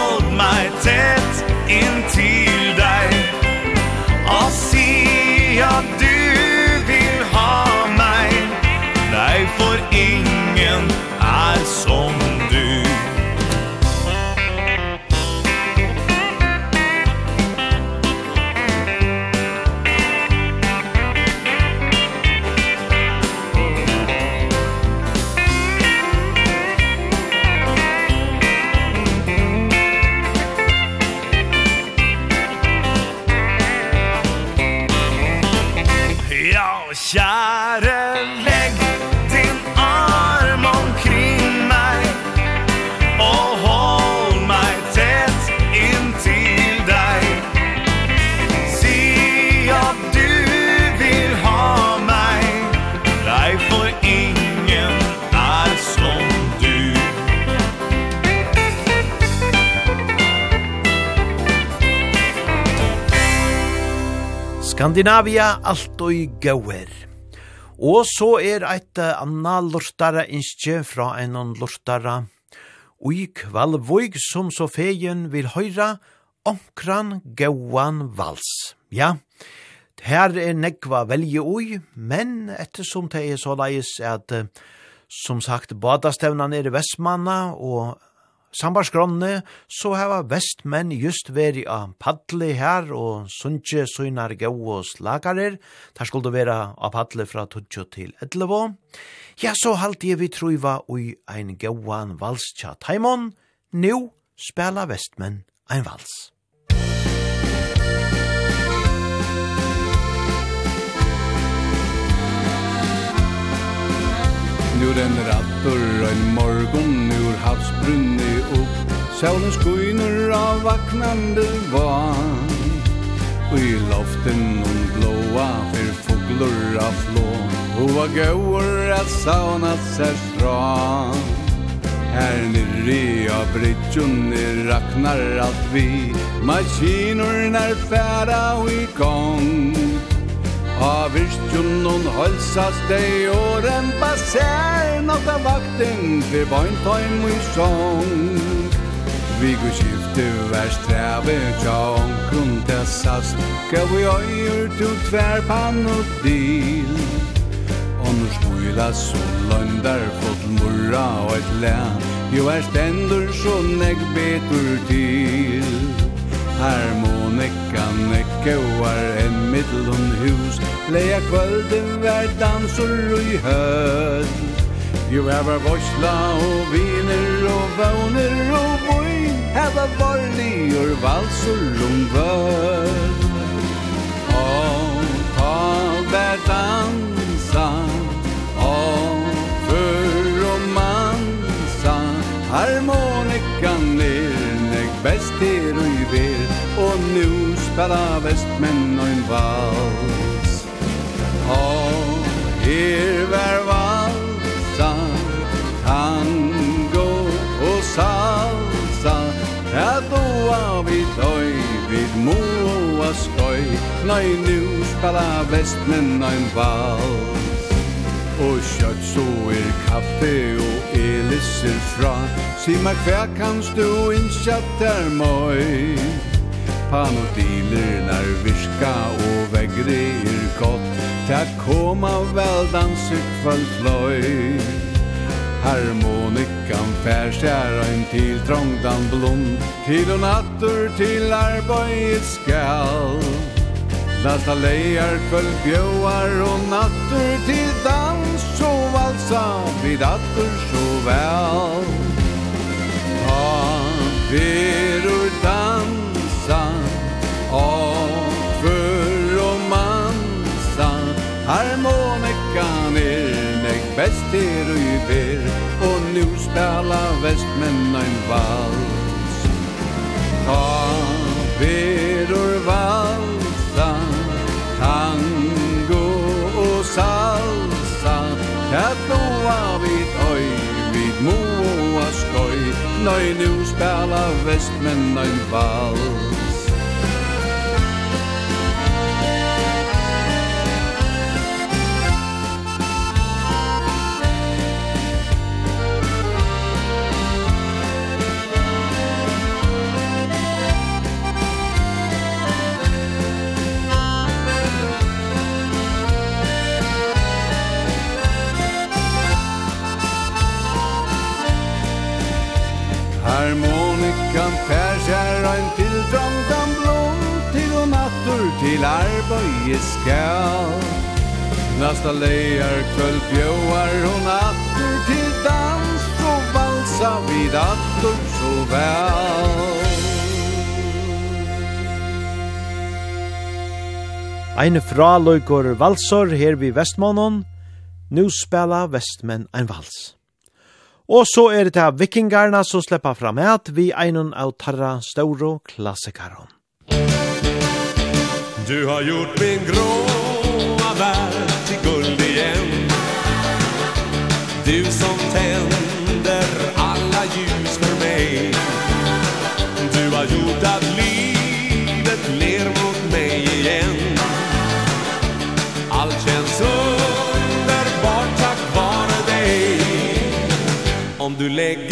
Kjære, legg din arm omkring meg Og hold meg tett inntil deg. Si at du vil ha meg. Nei, for ingen er som du. Skandinavia, alt og gauer. Og så er eit anna lortara innskje fra en lortara. Ui kvalvoig som så feien vil høyra, omkran gauan vals. Ja, her er nekva velje ui, men ettersom det er så leis at, som sagt, badastevnan er i Vestmanna, og sambarsgronne, så hava vestmenn just veri av paddli her og sunnje søgnar gau og slagarer. Der skulle vera av paddle fra 20 til 11. Ja, så halte jeg vi truiva ui ein gauan vals tja taimon. Nu spela vestmenn ein vals. Nu den rattor en morgon nu ur havsbrunni upp. Sjålen skynur av vaknande van. Och i loften hon blåa för foglor av flå Och vad gåor att sauna sig stran Her nirri av bridgen raknar alt vi Maskinorna färda och gong. Av virkjun virkjunnon halsas dei og rempa seg Natta vakten til vantaim i sång Vi går skifte vers treve tja omkron tessast Gav vi øyer til tverpan og dil Og nu smuila solandar fått murra og et län Jo er stendur så negg betur til. Her må nekka nekka en mittlom hus Leia kvölden vær dansur og i høll Jo, her var vorsla og viner og vauner og boi Her var varlig og valsur om vøll Og ta vær dansa. Og för og mansa. Harmonikan er nek best er og i ver Og nu spelar vestmenn og en vals. Og her var valsa Tango og salsa. Ja då har vi tøy vid mo og skøy. Nei, nu spelar vestmenn og en vals. Og kjøtt så er kaffe og elisser fra Si meg hver kanst du innkjatt der møy panodilernar virka og vegri er gott Ta koma vel danser kvöld fløy Harmonikan fær skjær ein til trångdan blom Til og natter til arbeidet skal. Lasta leier kvöld bjóar og natter til dans Så valsa vid atter så vel. Ta verur tala vestmenn ein vals. Ta verur valsa Tango og salsa Ta blåa vid oi vid moa skoj Nøy nu spela vestmenn ein vals. til arbeid skal Nasta leier kvöld bjøar hon attur til dans og valsa vid atter så vel Ein fraløykor valsor her vi Vestmånen, nu spela Vestmenn ein vals. Og så er det til vikingarna som slipper fram et vi einon av tarra stauro klassikaron. Du har gjort min gråa värld till guld igen. Du som tänder alla ljus för mig. Du har gjort att livet ler mot mig igen. Allt känns underbart tack vare dig. Om du lägger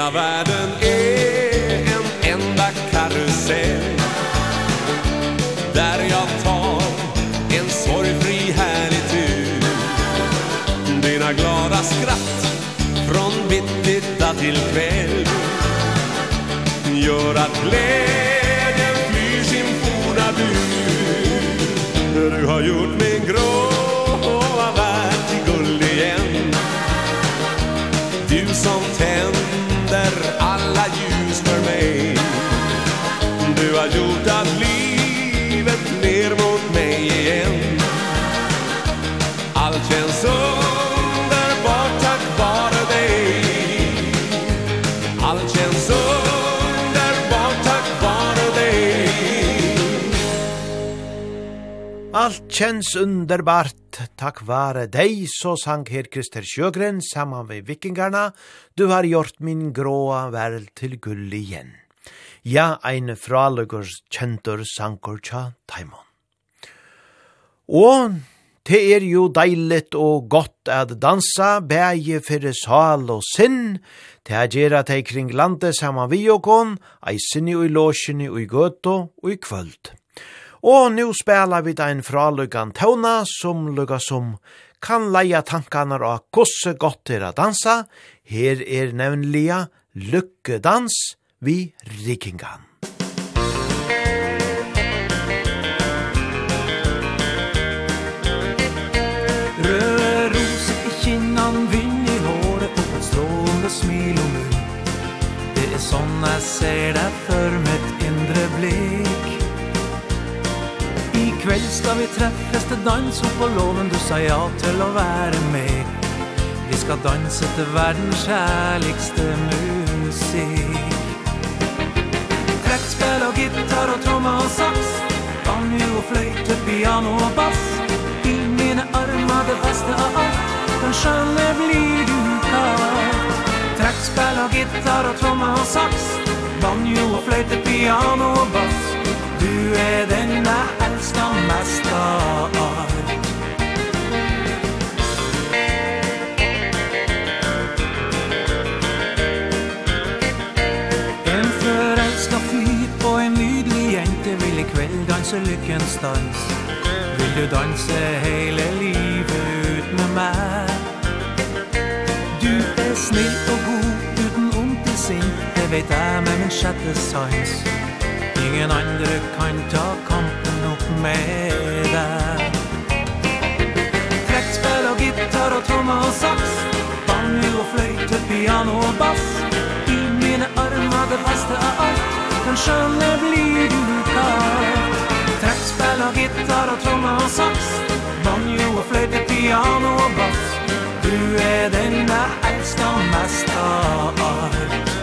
Hela världen är en enda karusell. Där jag tar en sorgfri härlig tur. Dina glada skratt från bittitta till kväll Gör att glädjen flyr sin forna bur Du har gjort min gråa värld till guld igen. Du som tänd tänder alla ljus för mig. Du har gjort att livet ner mot mig igen. Allt känns underbart tack vare dig. Allt känns underbart tack vare dig. Allt känns underbart takk vare deg, så sang her Krister Sjøgren saman ved vikingarna, du har gjort min gråa verl til gull igjen. Ja, ein fraløgur kjentur sankur tja taimon. Og det er jo deiligt og godt at dansa, bæge fyrir sal og sinn, det er gjerra teg kring landet saman vi og kon, ei sinni og i låsini og i gøto og i kvöld. Og nu spela vi da en fraluggan tåna som lugga som kan leia tankarna av kosse godt er a dansa. Her er nevnliga lukkedans vi rikingan. skal vi treffes til dans opp på låven Du sa ja til å være med. Vi skal danse til verdens kjærligste musikk. Trekkspill og gitar og tromme og saks Banjo og fløyte, piano og bass. I mine armer det beste av alt Den skjønne blir du kalt. Trekkspill og gitar og tromme og saks Banjo og fløyte, piano og bass är denna allt som man står En förälskad fyr på en nydlig jente Vill i kväll dansa lyckens dans. Vill du dansa hele livet ut med mig Du är snill och god uten ont i sin Det vet jag med min chattesans Ingen andre kan ta kampen opp med deg. Trettspill og gitar og tromme og saks Banjo og fløyte, piano og bass. I mine armer det beste av alt Men skjønne blir du kalt Trettspill og gitar og tromme og saks Banjo og fløyte, piano og bass. Du er den jeg elsker mest av alt.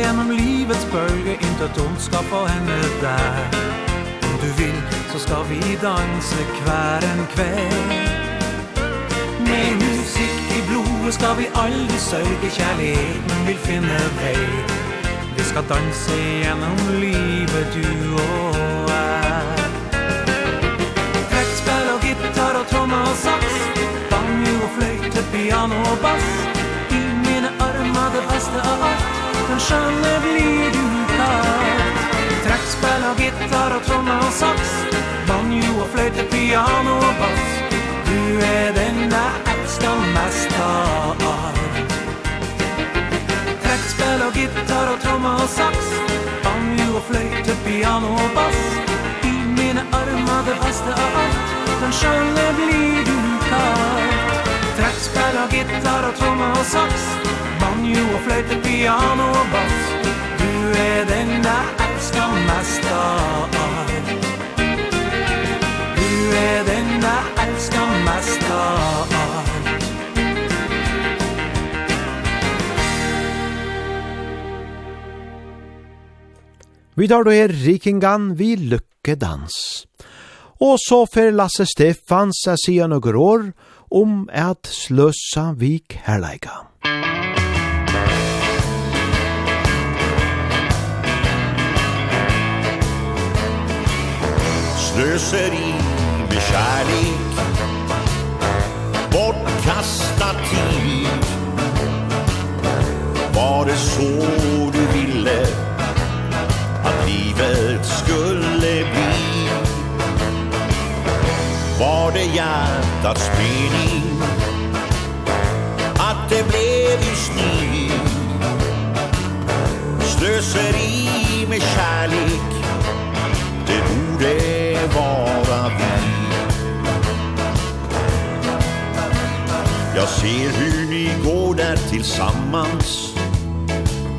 gjennom livets bølge Intet ondt skal få henne der Om du vil, så skal vi danse kvar en kväll. Med musik i blodet skal vi aldri sørge Kjærligheten vil finne vei Vi skal danse gjennom livet du og jeg Trekkspill og gitar og tromme og saks Banjo og fløyte, piano og bass. I mine armer det beste av alt sjansene blir du kalt Trekkspill og gitar og tromme og saks Banjo og fløyte, piano og bass Du er den jeg elsker mest av alt Trekkspill og gitar og tromme og saks Banjo og fløyte, piano og bass I mine armer det beste av alt Den sjansene blir du kalt Trekkspill og gitar og tromme og saks banjo og fløyte piano og bass Du er den der elsker mest av Du er den der elsker mest av Vi tar då her Rikingan vi lykkedans. Og så fer Lasse Stefans a sia noen år om at sløsa vi kærleika. Musikk slöseri med kärlek. Bortkasta tid. Var det så du ville Att livet skulle bli? Var det hjärtats mening Att det blev just ni? Slöseri med kärlek Det borde borde vara vän. Jag ser hur ni går där tillsammans.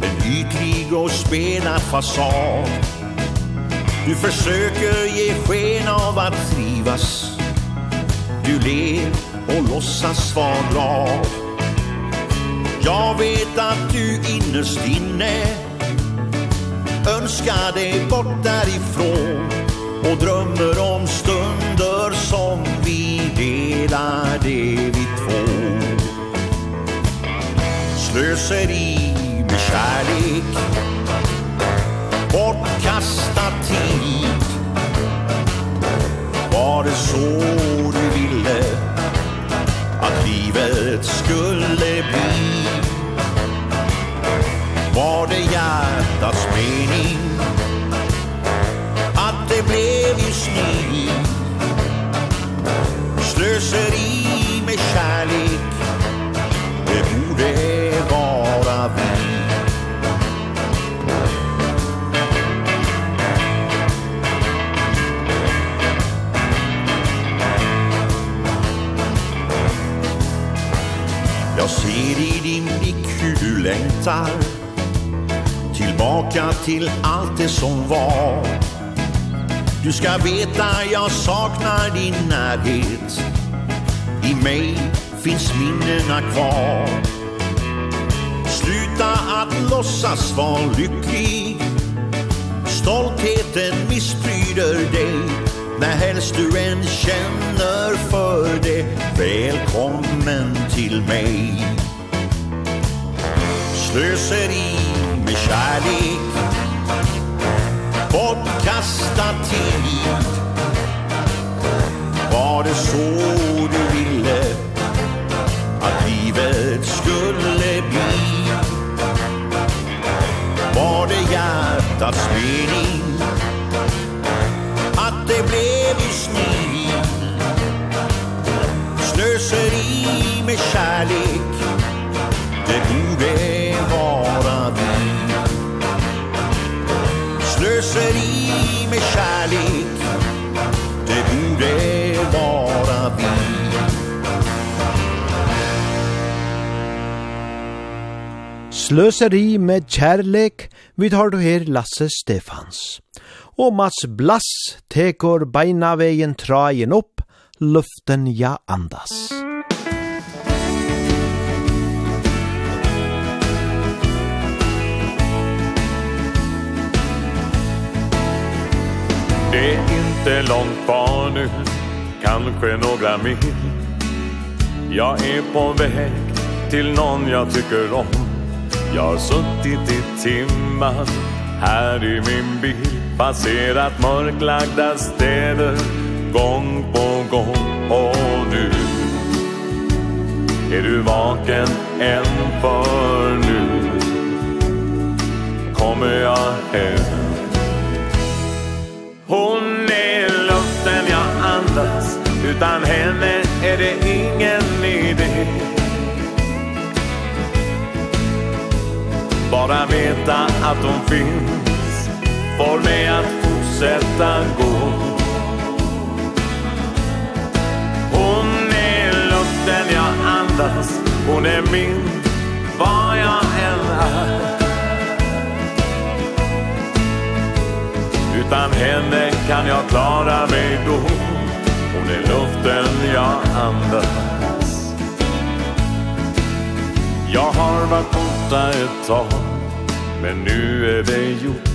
En ytlig och spela fasad. Du försöker ge sken av att trivas. Du ler och låtsas vara glad. Jag vet att du innerst inne Önskar dig bort därifrån och drömmer om stunder som vi delar det vi två. Slöseri med kärlek Bortkasta tid. Var det så du ville att livet skulle bli? Var det hjärtats mening vishni Slöseri med kärlek Det borde vara vi. Jag ser i din blick hur du längtar Tillbaka till allt det som var. Du ska veta jag saknar din närhet. I mig finns minnena kvar. Sluta att låtsas vara lycklig. Stoltheten missbryder dig. När helst du än känner för det Välkommen till mig. Slöseri med kärlek bortkasta tid. Var det så du ville att livet skulle bli? Var det hjärtats mening att det blev i smid Slöseri med kärlek det borde vara vi slöseri med kärlek. Det borde vara vi. Slöseri med kärlek Vi tar då her Lasse Stefans. Og Mats Blass Tekor beina vägen trajen opp, Luften ja andas. Det är inte långt kvar nu Kanske några mil. Jag är på väg till någon jag tycker om. Jag har suttit i timmar Här i min bil Passerat mörklagda städer Gång på gång Och nu Är du vaken än för nu. Kommer jag hem Hon är luften jag andas. Utan henne är det ingen idé. Bara veta att hon finns. Får mig att fortsätta gå. Hon är luften jag andas. Hon är min, vad jag än är. Utan henne kan jag klara mig då Hon är luften jag andas. Jag har varit borta ett tag Men nu är det gjort.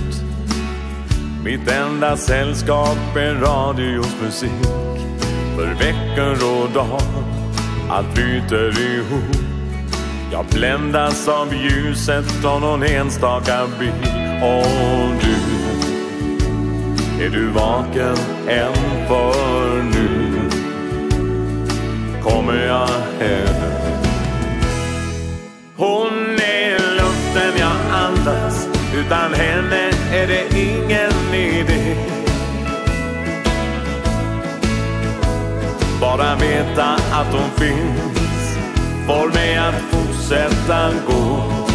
Mitt enda sällskap är radios musik. För veckor och dag Allt byter ihop. Jag bländas av ljuset av någon enstaka bil. Och du Är du vaken än för nu? Kommer jag hem Hon är luften jag andas. Utan henne är det ingen idé. Bara veta att hon finns. Får mig att fortsätta gå.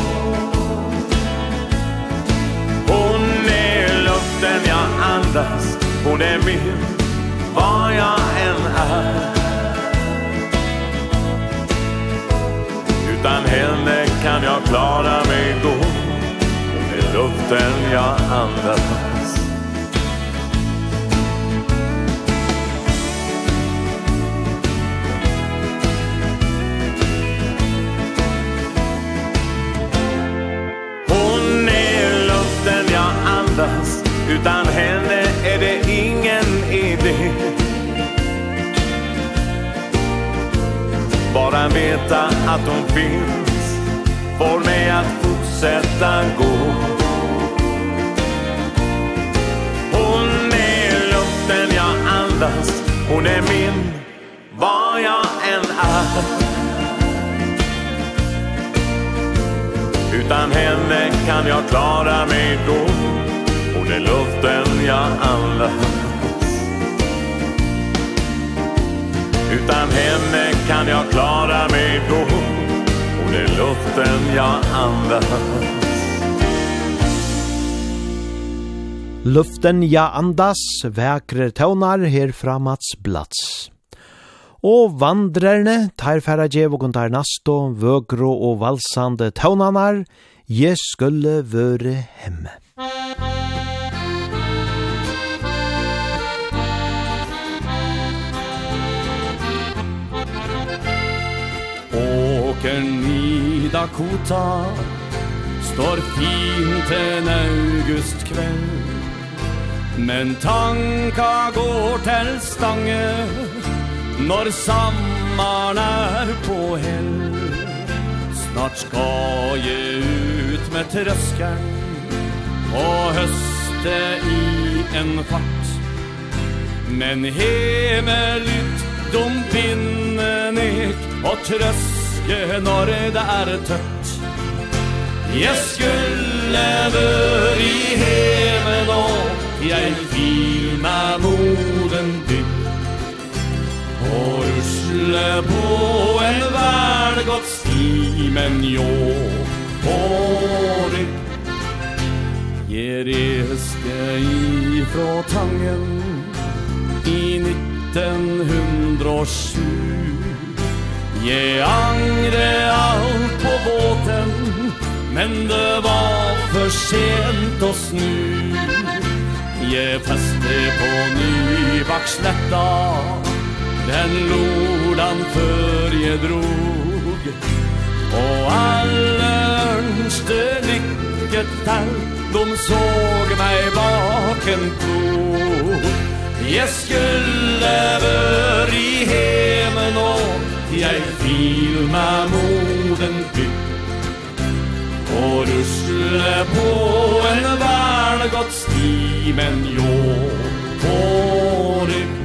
andas Hon är min Var jag än är. Utan henne kan jag klara mig då. Hon är luften jag andas. Utan henne är det ingen idé. Bara veta att hon finns. Får mig att fortsätta gå. Hon är luften jag andas. Hon är min Var jag än är. Utan henne kan jag klara mig då. Utan henne kan jag klara mig då Och det är luften jag andas Luften ja andas, vækre tøvnar her framats blats. Og vandrerne tar færa djev og nasto, vøgro og valsande tøvnanar, je skulle vøre hemme. Musik Dakota. Står fint en augustkväll Men tanka går til stange Når sommeren er på hell. Snart skal jeg ut med trøskeren Og høste i en fart. Men hjemme dom pinnen ek Og trøst huske når det er tøtt. Jeg skulle vør i hemen og Jeg vil meg moden bygg Og rusle på en velgått sti Men jo, på rygg Jeg reske ifra tangen I 1907 Jeg angre alt på båten Men det var for sent å snu. Jeg feste på Nyvaksletta Den lordan før jeg drog. Og alle ønste lykket der De såg meg baken klok Jeg skulle vør i hemen og jeg fil med moden bygg Og rusle på en vernegodt sti Men jo, på rygg.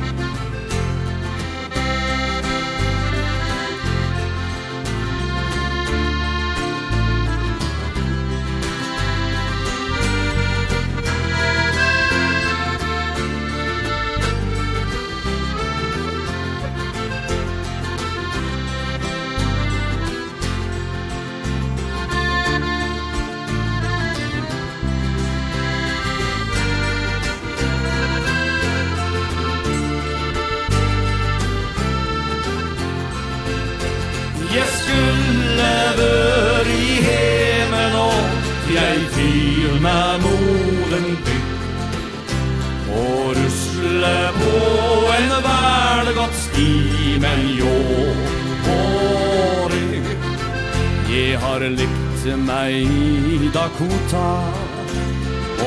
Halden er moden bygd Og rusle på en velgått sti Men jo, hårig Jeg har lykt meg i Dakota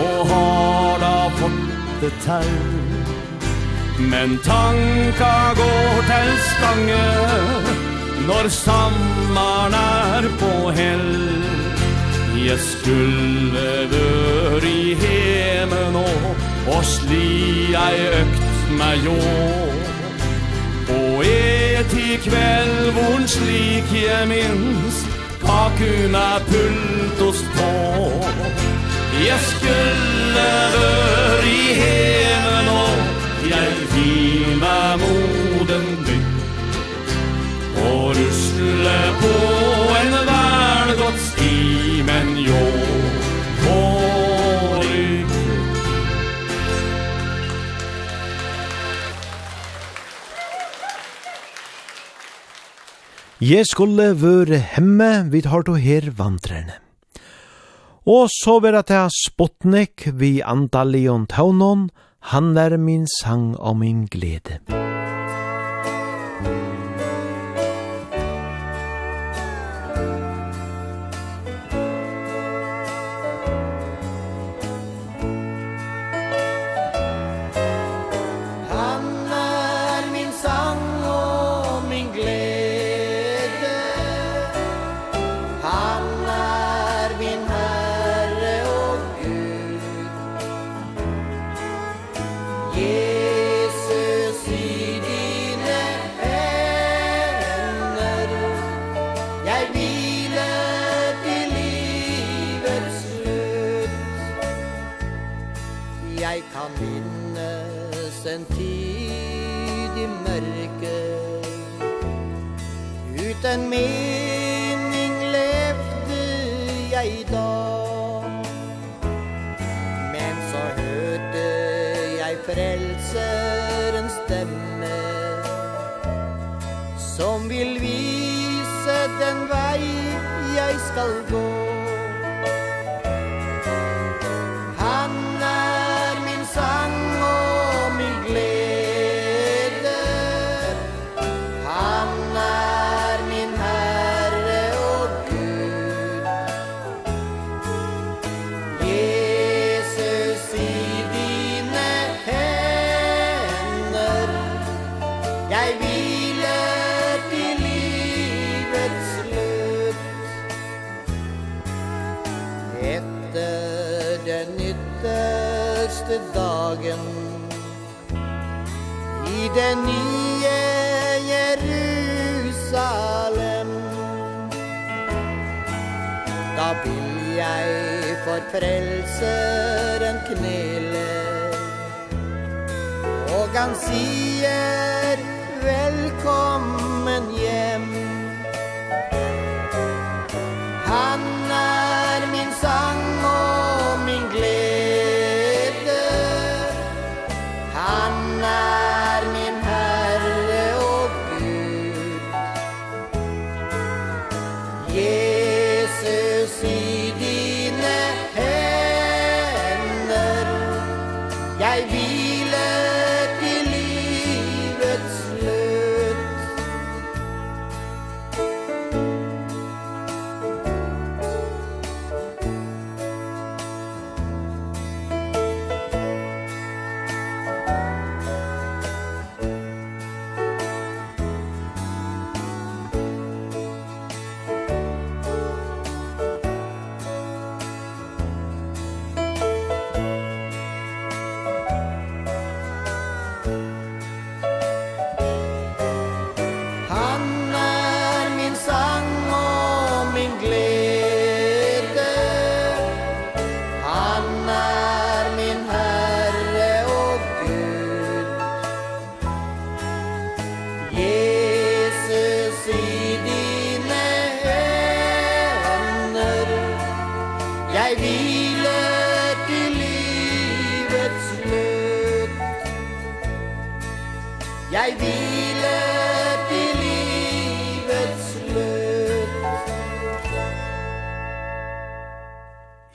Og har da fått det terr Men tanka går til stange Når sammaren er på hell. Jeg skulle vør i hemen nå Og sli ei økt meg jo Og et i kveld vorn slik jeg minns Kakuna pult oss på. Jeg skulle vør i hemen nå Jeg vil meg moden bygg Og rusle på Jeg skulle være hemme, vi tar to her vandrerne. Og så vil jeg ta spottnek vi andalion taunon, han er min sang og min glede. Musikk skal gå.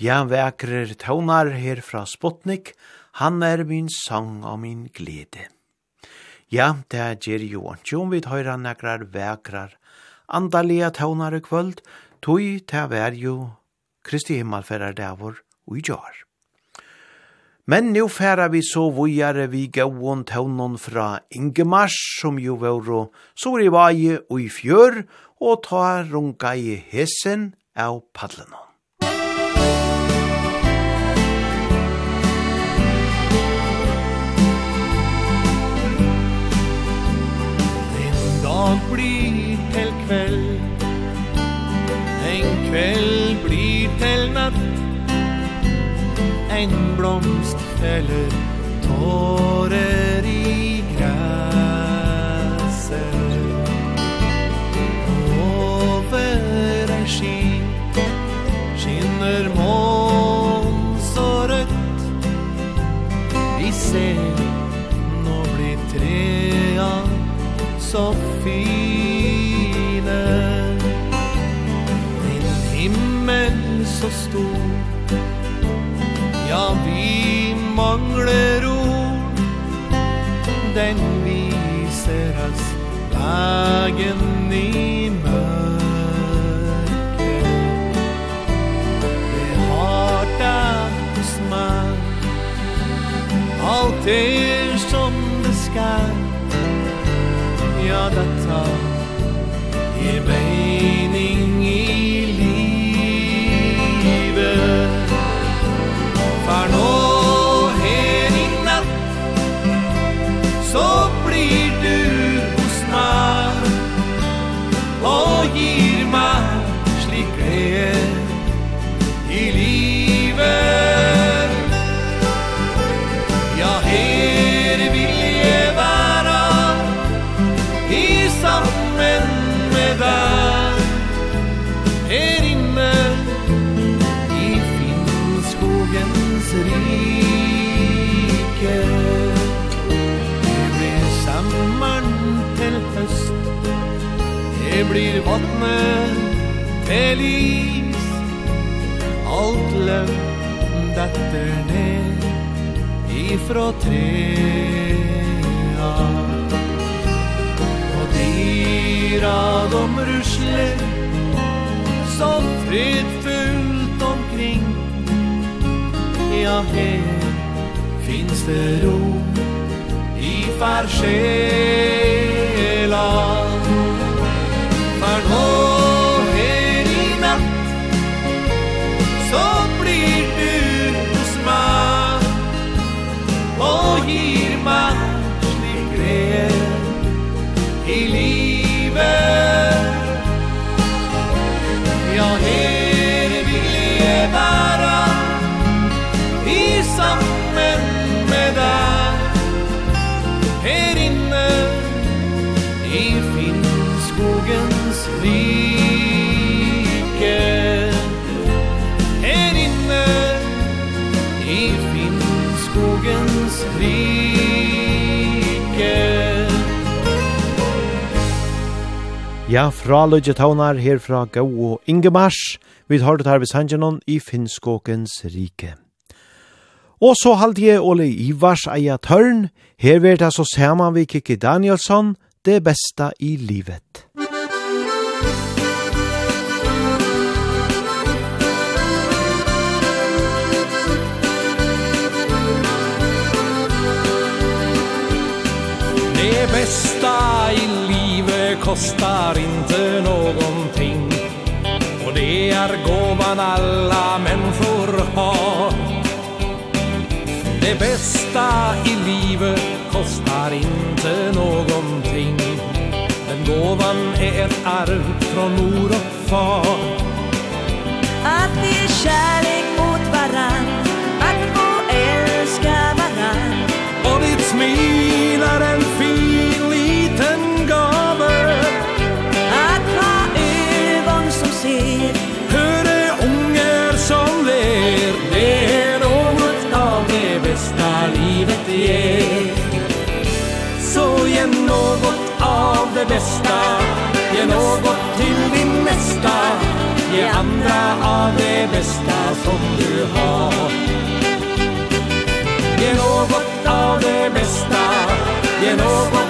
Ja, vekrer tånar her fra Spotnik, han er min sang og min glede. Ja, det er Jerry ikke om vi høyra nekrar vekrar, andalega tånar i kvöld, tog det vær jo Kristi himmelferrar davor og i jar. Men nu færa vi så vujare vi gauon tånon fra Ingemars, som jo vore sår i vaje og i fjør, og ta runga i hesen av padlenon. dag blir til kveld. En kveld blir til natt. En blomst feller tårer i græset Over en sky skinner mån så rødt Vi ser så fine. Din himmel så stor. Ja, vi mangler ord. Den viser oss Dagen i mörker Det harta hos mig Allt är som det skal dünyada ta yemeği hotmen Feliz Alt løv Detter ned Ifra trea Og dyra dom rusler Så fredfullt omkring. Ja, her Finns det ro I far sammen med deg. Her inne i Finnskogens rike. Her inne i Finnskogens rike. Ja, fra Lødje Taunar, her fra Gau og Ingemars, vi tar det her ved Sanjanon i Finnskåkens rike. Og så halde jeg Ole Ivars eia tørn. Her vil det så saman vi Kiki Danielsson, det beste i livet. Det bästa i livet kostar inte någonting Och det är gåvan alla människor har Det bästa i livet kostar inte någonting. Den gåvan är ett arv från mor och far. Att vi är kärlek mot varann. det bästa. Ge något till din nästa. Ge andra av det bästa som du har. Ge något av det bästa. Ge något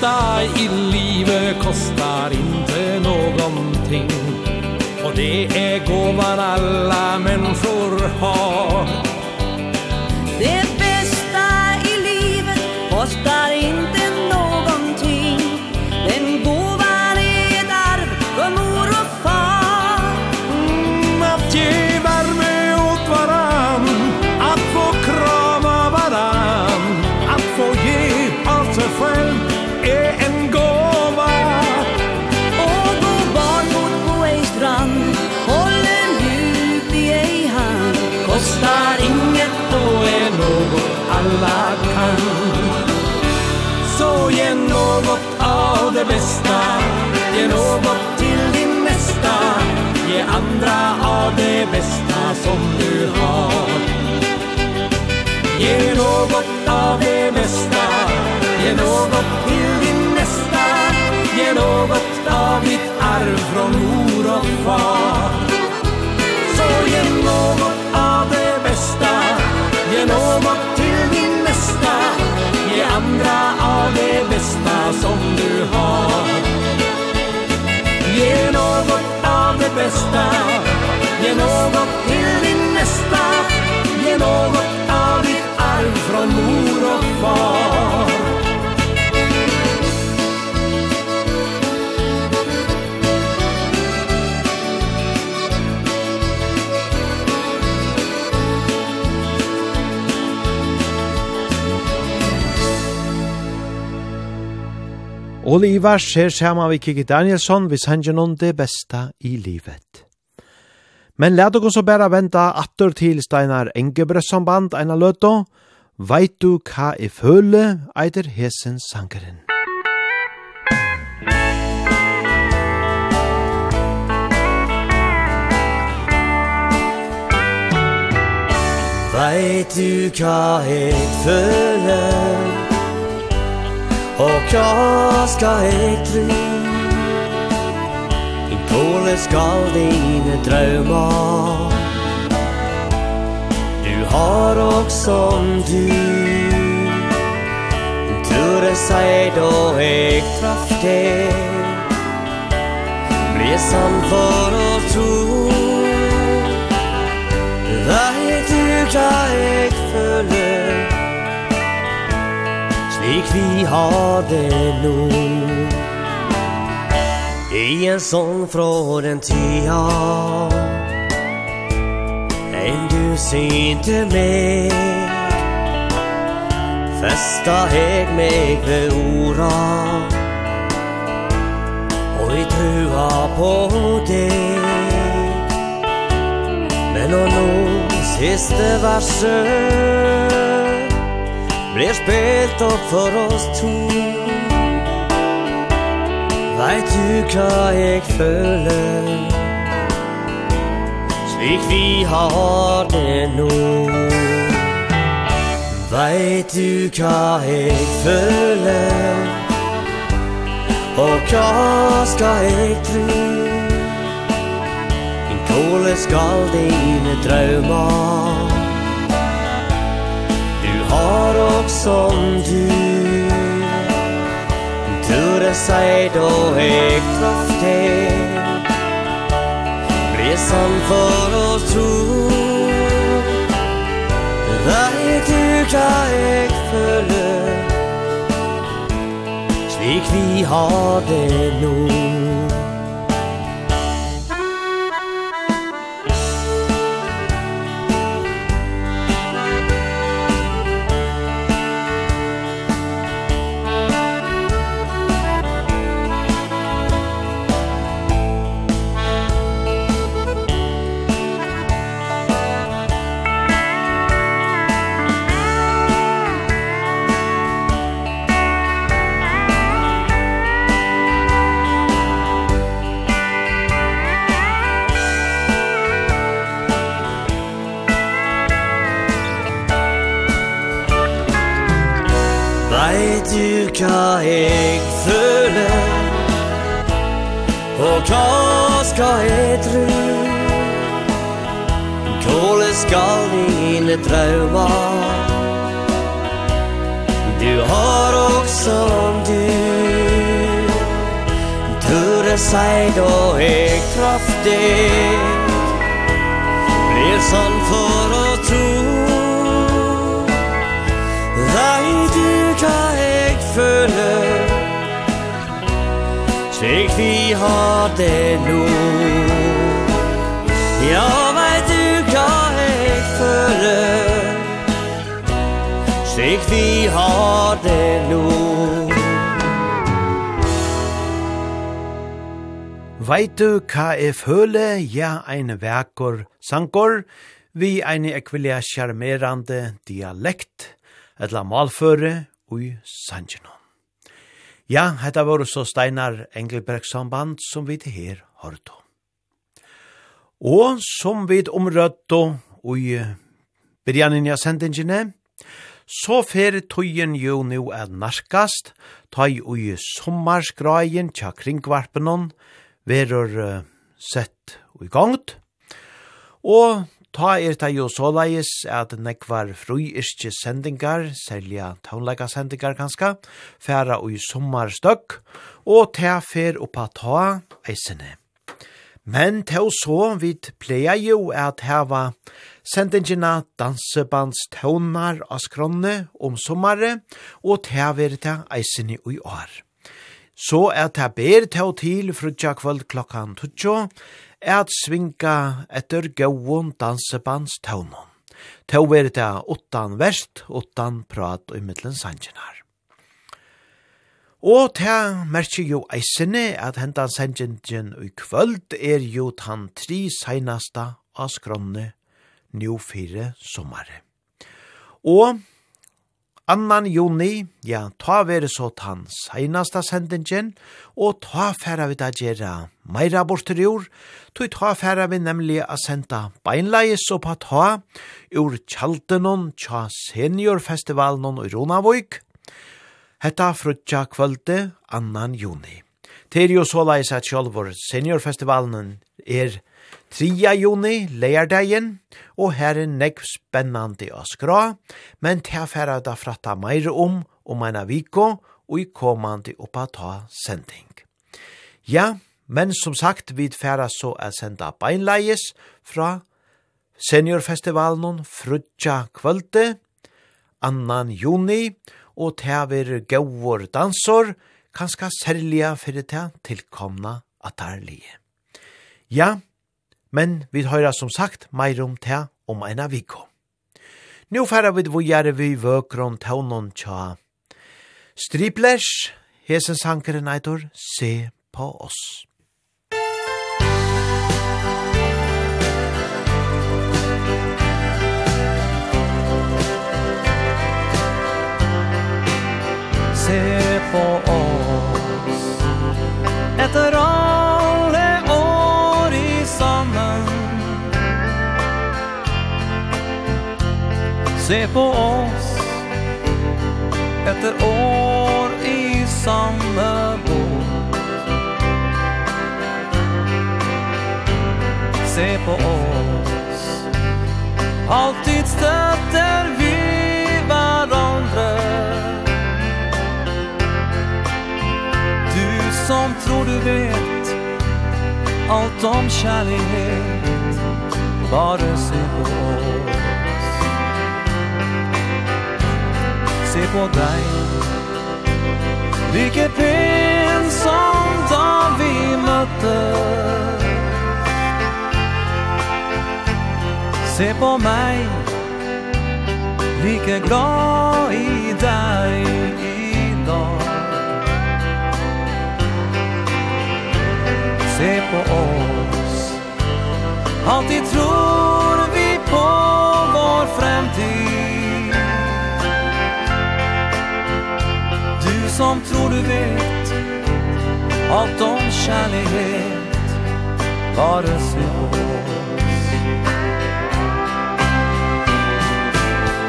bästa i livet kostar inte någonting. Och det är gåvan alla människor har. det bästa. Ge något till din nästa. Ge andra av det bästa som du har. Ge något av det bästa. Ge något till din nästa. Ge något av ditt arv från mor och far. Så ge något av det bästa. Ge något till din nästa. Ge andra av det bästa som du har Ge något av det bästa. Ge något till din nästa. Ge något av ditt arv från mor och far. Ole Ivar ser sama vi Kiki Danielsson vi sender noen det besta i livet. Men let dere så bare vente atter til Steinar Engebrøssamband eina løtå. Veit du hva jeg føler, eider hesen sangeren? Veit du hva jeg føler Och jag ska äta In tåle skal dine drömmar Du har också som du Ture sig då jag traff dig Blir sann för att tro slik vi har det nå I en sång från en tia En du synte meg. Festa eg meg ved ora Og i trua på deg. Men og nå siste verset. Blir spilt opp for oss to. Veit du hva jeg føler? Slik vi har det nå. Veit du hva jeg føler? Og hva skal jeg tro? Hvordan skal dine drømmer har och som du. Du resai då ek krafte Resan för oss tro Vær du klar ek føler Slik vi har det nå til hva jeg føler Og hva skal jeg tro Kåle skal dine drauma Du har også om du. Ture seg da jeg traff deg Blir sånn for vi har det nu. Ja, vet du hva jeg føler? Slik vi har det nu. Veit du hva jeg føler? Ja, ein verkor sankor, vi ein ekvilja charmerande dialekt, etla malføre ui sangenon. Ja, hetta var så Steinar Engelbergs samband som vi til her hørte. Og som vi omrøtte og i byrjanen ja sendingene, så fer tøyen jo nu er narkast, tøy og i sommarsgraien tja kringvarpenon, verur uh, sett og i gongt, og Ta er det jo såleis at nekvar fruirske sendingar, selja taunleika sendingar kanska, færa ui sommarstøkk, og ta fer oppa ta eisene. Men ta så vid pleia jo at heva sendingina dansebands taunar av skronne om sommare, og ta ver ta eisene ui år. Så er ta ber ta til frutja kvöld klokkan 12, er at svinga etter gauon dansebands taunon. Tå er det åttan verst, åttan prat og mittlen sanjinar. Og ta merkje jo eisene at hentan sanjingen i kvöld er jo tan tri seinasta av skronne, nu fire sommare. Og Annan juni, ja, ta veri så tann seinasta sendingen, og ta færa vi da gjerra meira bortur i år, tog ta færa vi nemlig a senda beinleis og pa ta ur kjaldenon tja seniorfestivalen i Ronavøyk, hetta frutja kvölde annan juni. Det er jo så leis at sjálfur seniorfestivalen er 3. juni, leierdagen, og her er nekv spennande å skra, men til færa da fratta meir om om eina viko, og i komande oppa ta sending. Ja, men som sagt, vi færa så er senda beinleies fra seniorfestivalen frutja kvölde, annan juni, og til vi gaur dansor, kanska særliga fyrir til tilkomna atarlige. Ja, men vi høyra som sagt meir om te om eina viko. Nå færa vi vågjere vi vøkron taunon tja. Striplers, hesen sankeren eitor, se på oss. Se på oss Etter oss Se på oss Etter år i samme båt. Se på oss. Alltid støtter vi varandra Du som tror du vet Allt om kärlighet Bare se på oss. se på deg. Like pen som da vi mötte Se på meg Like glad i deg i dag. Se på oss Alltid tror som tror du vet Allt dom kärlighet Vare sig oss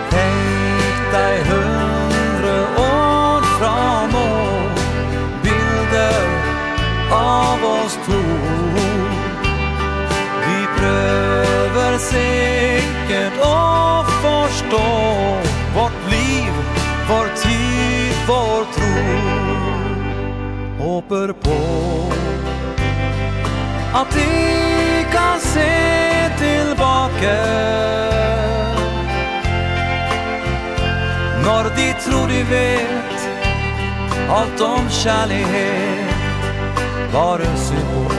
Tänk dig hundre år framåt Bilder av oss två. Vi pröver säkert att förstå Vårt liv, vår tid, vår tid håper på At de kan se tilbake Når de tror de vet Alt om kjærlighet Bare symbol.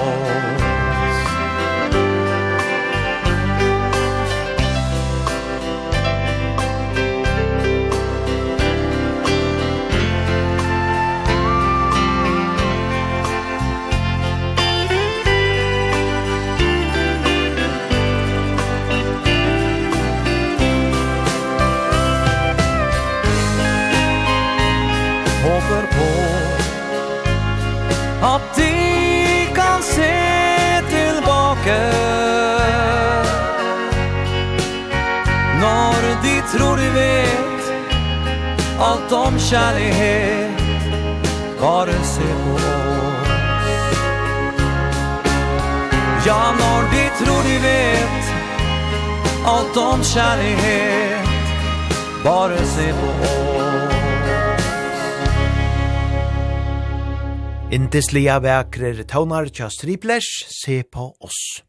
At de kan se tilbake Når de tror de vet Alt om kjærlighet Bare se på Ja, når de tror de vet Alt om kjærlighet Bare se på oss. Indislia vekrer taunar tja striplers, se på oss.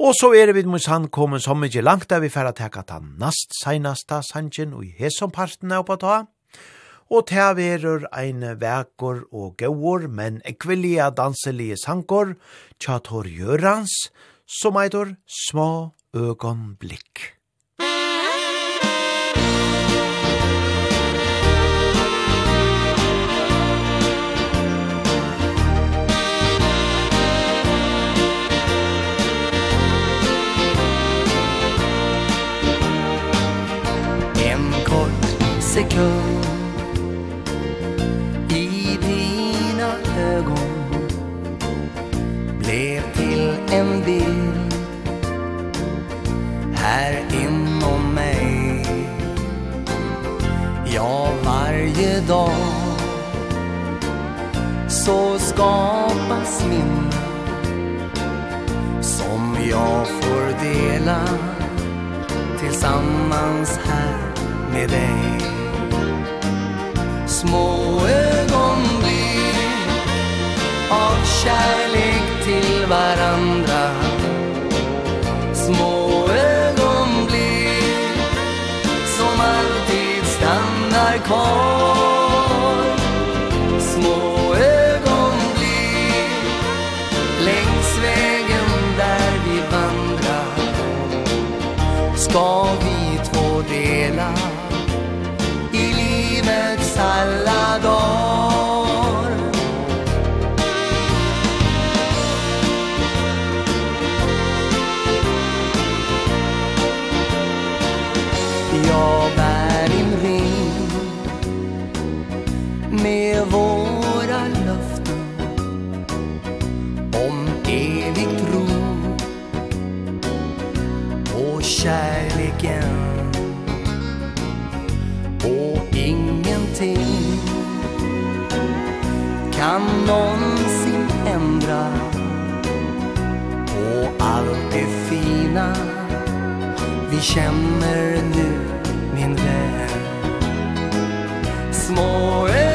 Og så er vi mot han kommet så mykje langt der vi færa teka ta nast seinasta sanjen og i hesomparten av på ta. Og ta verur ein vekor og gauor, men ekvillia danselige sankor, tja tor jørans, som eitor små øgonblikk. sekund I dina ögon Blev till en bild Här inom mig. Ja, varje dag Så skapas min Som jag får dela Tillsammans här med dig små ögonblick av kärlek till varandra. Små ögonblick som alltid stannar kvar. det fina vi känner nu min vän. Små ögon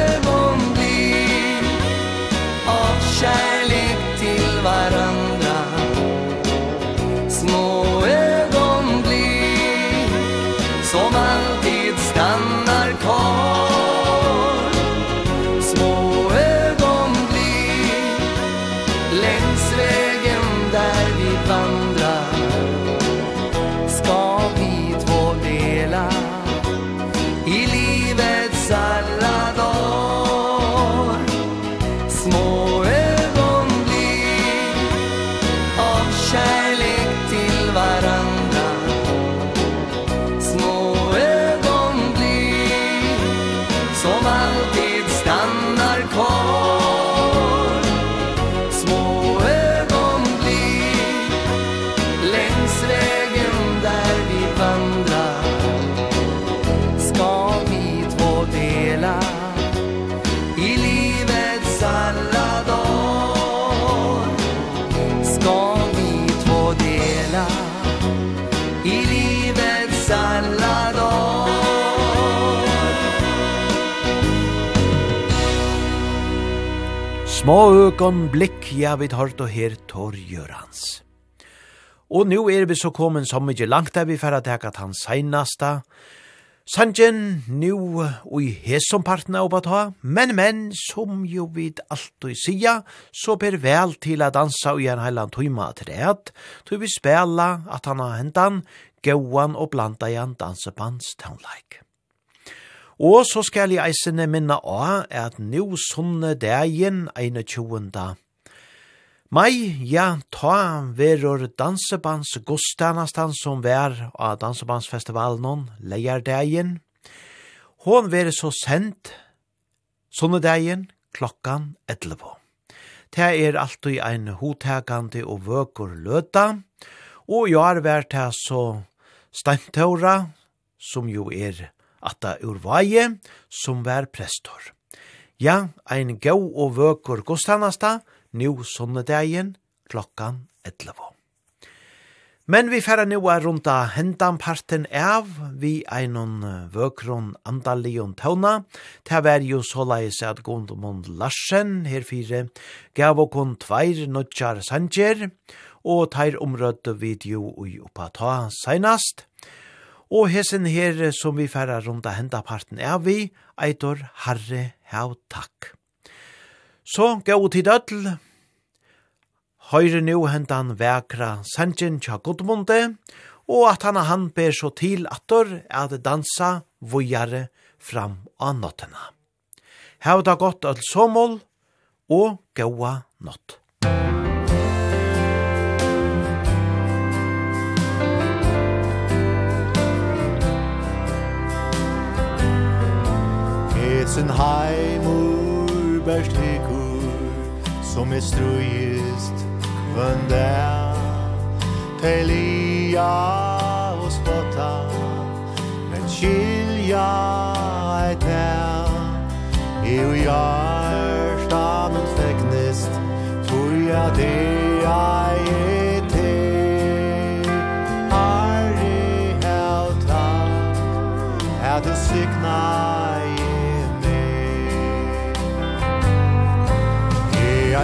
Små økon blikk, ja, vi hørt og her tor görans. Og nu er vi så kommet som ikke langt der vi færre teka at han seinasta. Sanjen, nu ui hes som partene oppa ta, men men, som jo vid alt og sia, så ber vel til a dansa og en heilan tøyma til det, tøy vi spela at han har hentan, gauan og blanda i en dansebands townlike. Og så skal jeg eisene minna av at nu sunne dagen 21. Mai, ja, ta verur dansebands gudstænastan som vær av dansebandsfestivalen leierdagen. Hon vær så sendt sunne dagen klokkan 11. Det er alltid ein hotekande og vøkur løta, og jeg har vært her så steintaura, som jo er atta ur vaje, som vær prestor. Ja, ein gau og vøkur gostanasta, nu sonnedegin, klokkan 11. Men vi færa nu er runda hendan parten av, vi einon vøkron andalion tauna, ta vær jo såleis at Gondomond Larsen, herfire, gav okon tveir nødjar sanger, og teir omrødde video ui oppa ta seinast, og Og hesen her som vi færa runda av henda parten er vi, eitor Harre hev takk. Så gau tid ødel, høyre nu hendan vekra sanjen tja godmunde, og at han han ber så til ator at dansa vujare fram av nottena. Hev da godt ødel somol, og gaua nott. sin heimur best hikur som er strujist kvön der Pelia og spotta men skilja et her i u jarsta men fegnist tror jeg det jeg er Signar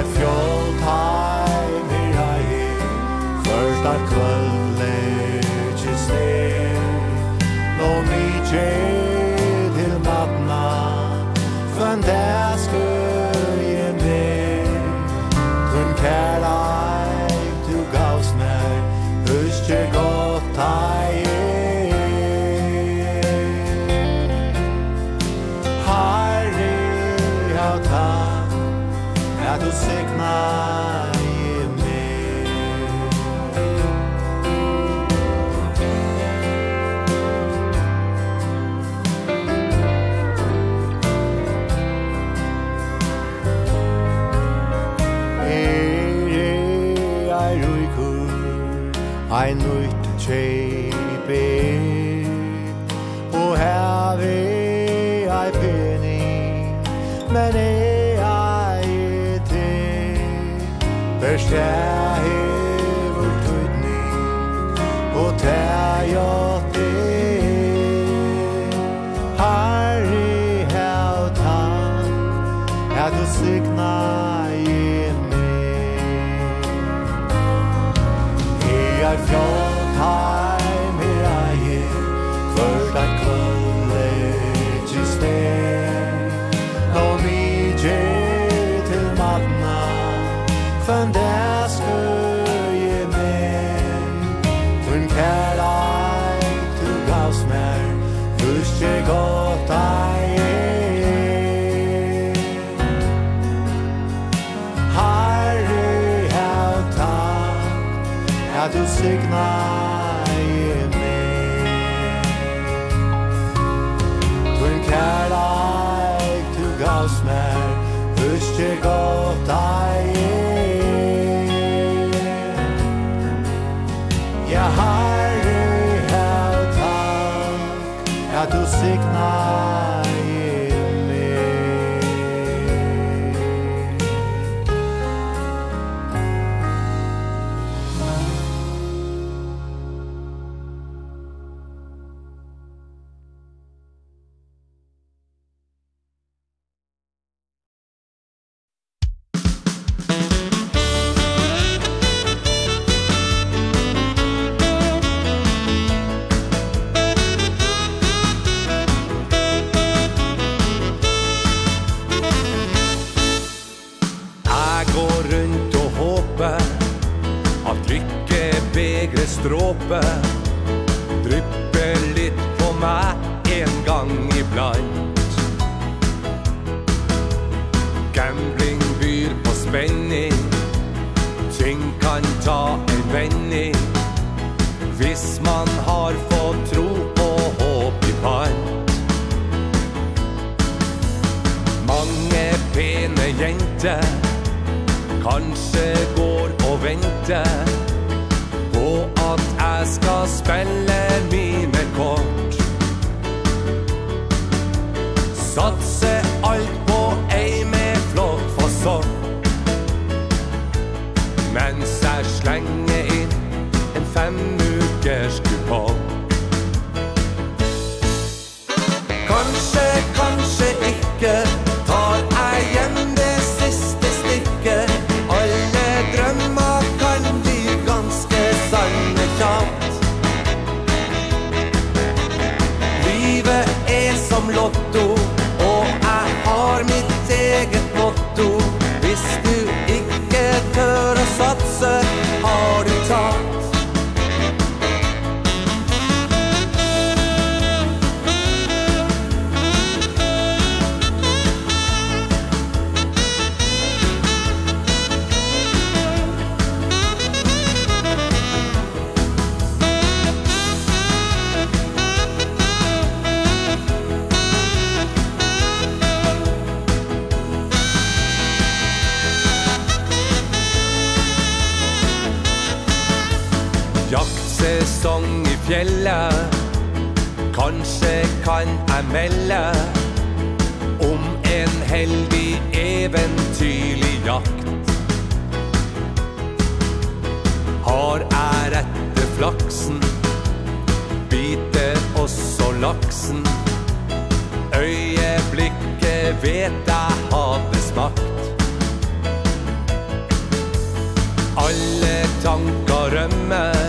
fjord. kjær. segerstråpe Drypper litt på meg en gang iblant Gambling byr på spenning Ting kan ta en vending Hvis man har fått tro og håp i pant. Mange pene jenter. Kanskje går og venter spille min halsen Øyeblikket vet jeg hadde smakt. Alle tanker rømmer.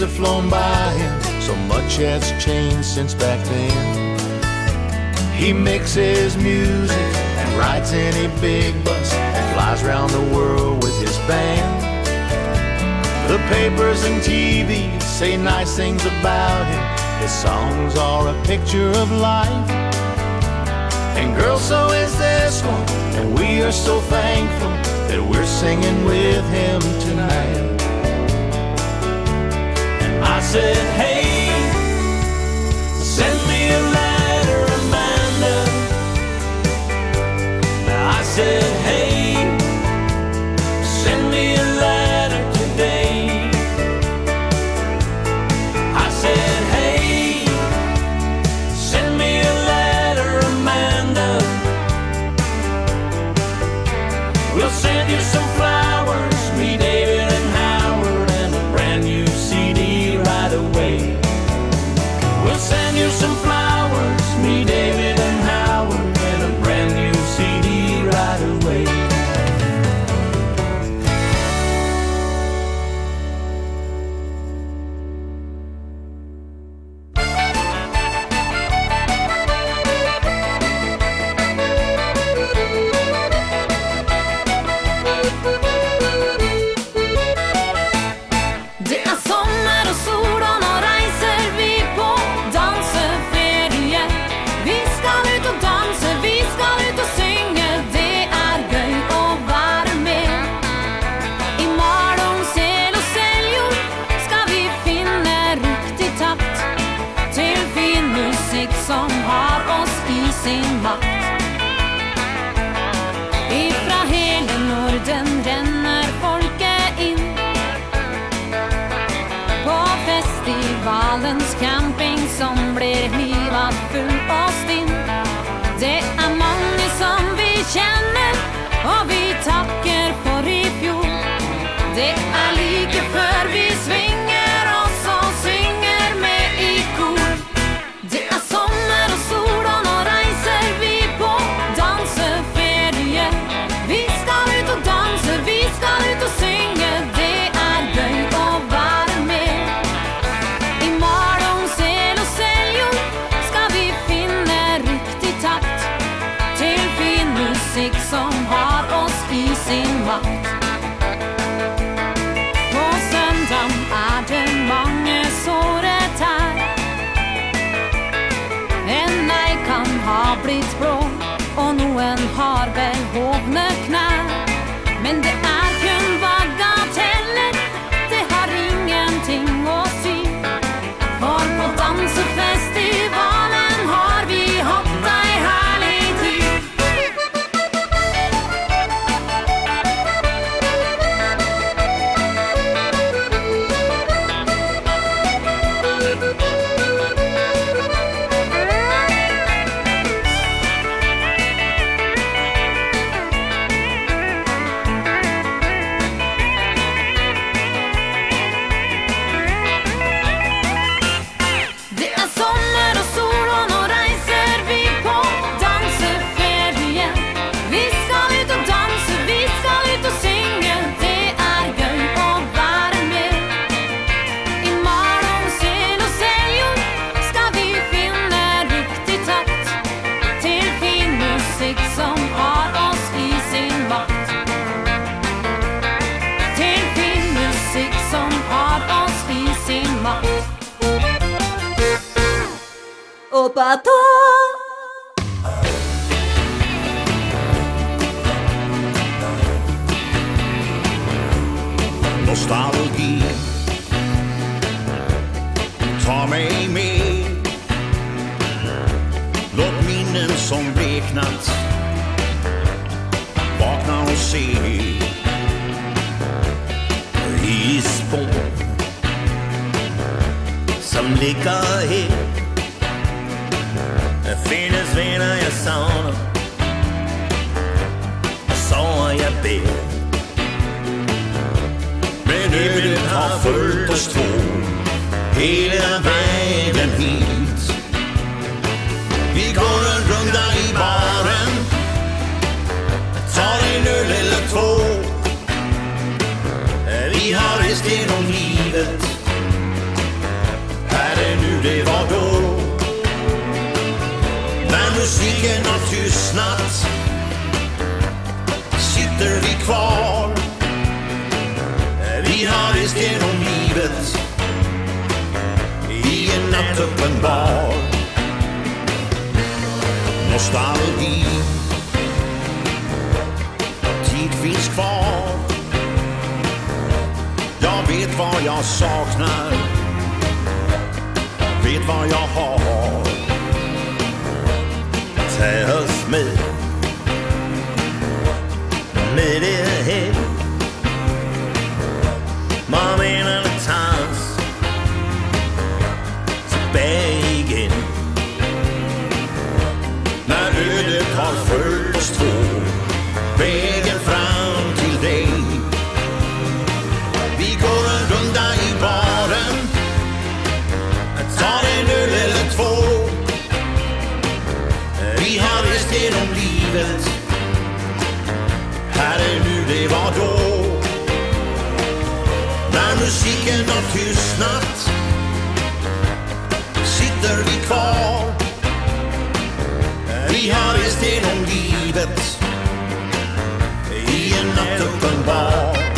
have flown by him. So much has changed since back then. He mixes music and rides in a big bus And flies around the world with his band. The papers and TV say nice things about him. His songs are a picture of life. And girl, so is this one. And we are so thankful That we're singing with him tonight said, hey Send me a letter, Amanda. I said, hey knappt Vakna och se. I spår Som ligger här Det finnes venner jeg savner. Og sover jeg bed. Men ølen har følt os to. Hele vejen hit. Vi går en öl eller två Vi har rest genom livet Här är nu det var då. När musiken har tystnat Sitter vi kvar. Vi har rest genom livet I en natt uppenbar Nostalgi. vad jag saknar. Vet vad jag har. Tälls mig. Med det här. Man menar musiken har tystnat Sitter vi kvar Vi har rest genom livet I en nattöppen bar.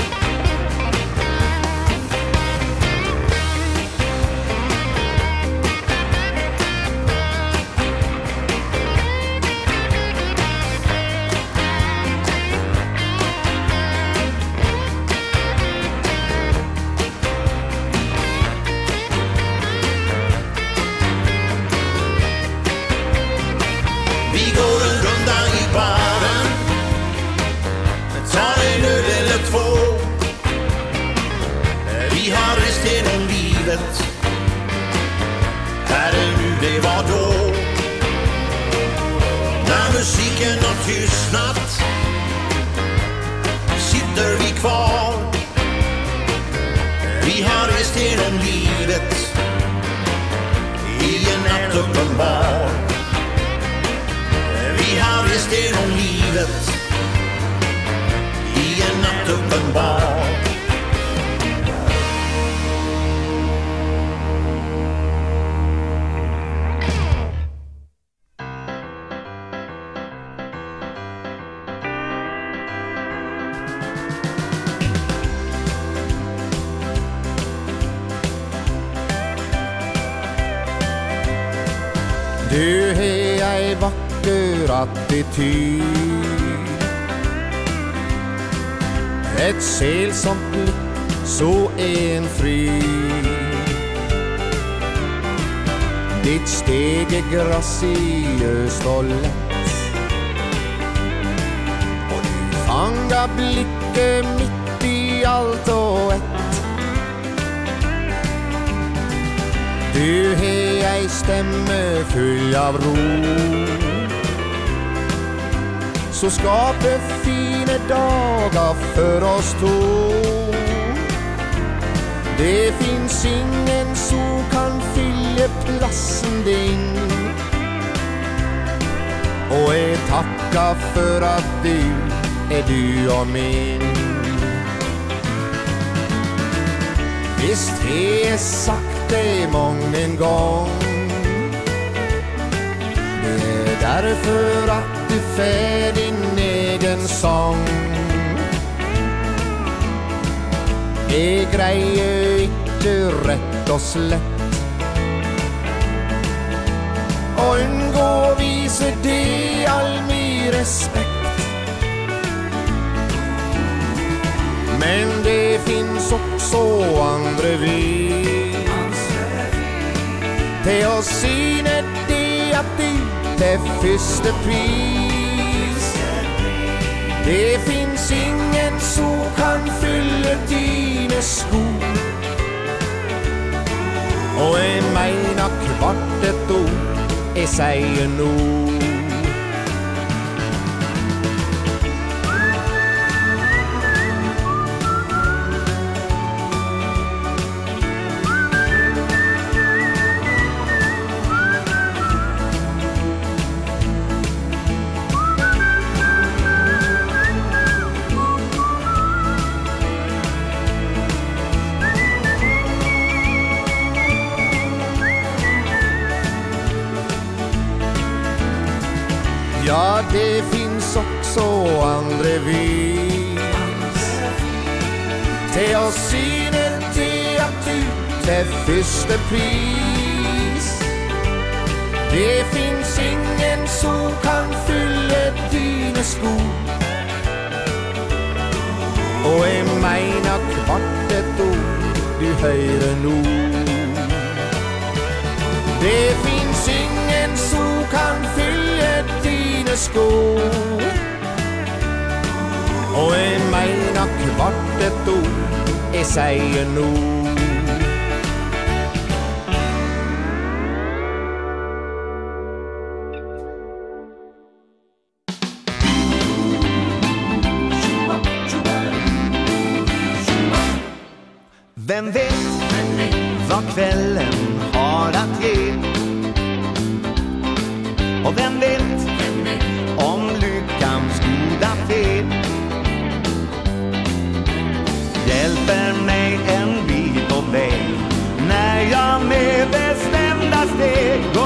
greie ikke rett og slett. Å unngå vise det all mi respekt. Men det finns också andre vis Til å syne det at du te første pris. Det så kan fylle dine sko. Og jeg mener kvart et ord Jeg sier noe Vem vet vad kvällen har att ge? Och vem vet om lyckans goda fe Hjälper mig en bit på väg När jag med bestämda steg går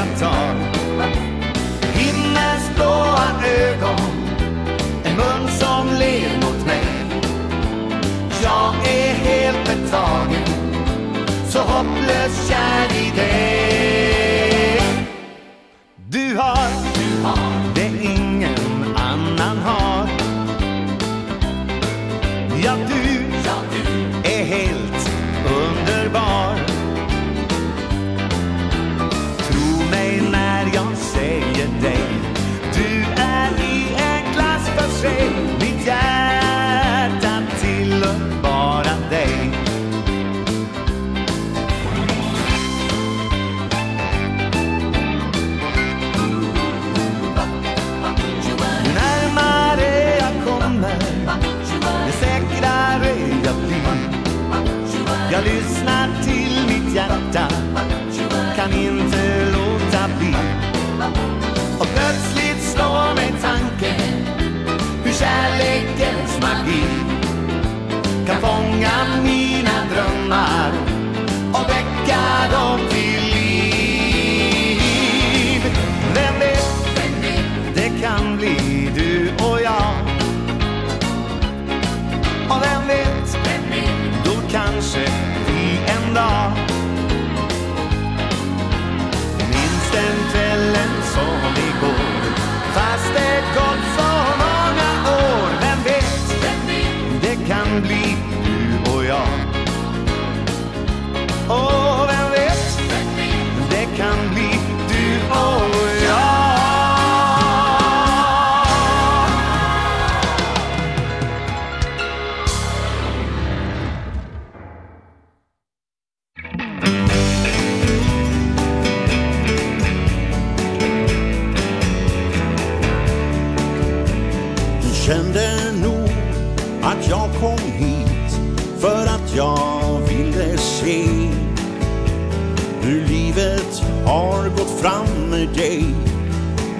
lejontal Himmels blåa ögon En mun som ler mot mig. Jag är helt betagen Så hopplös kär i dig.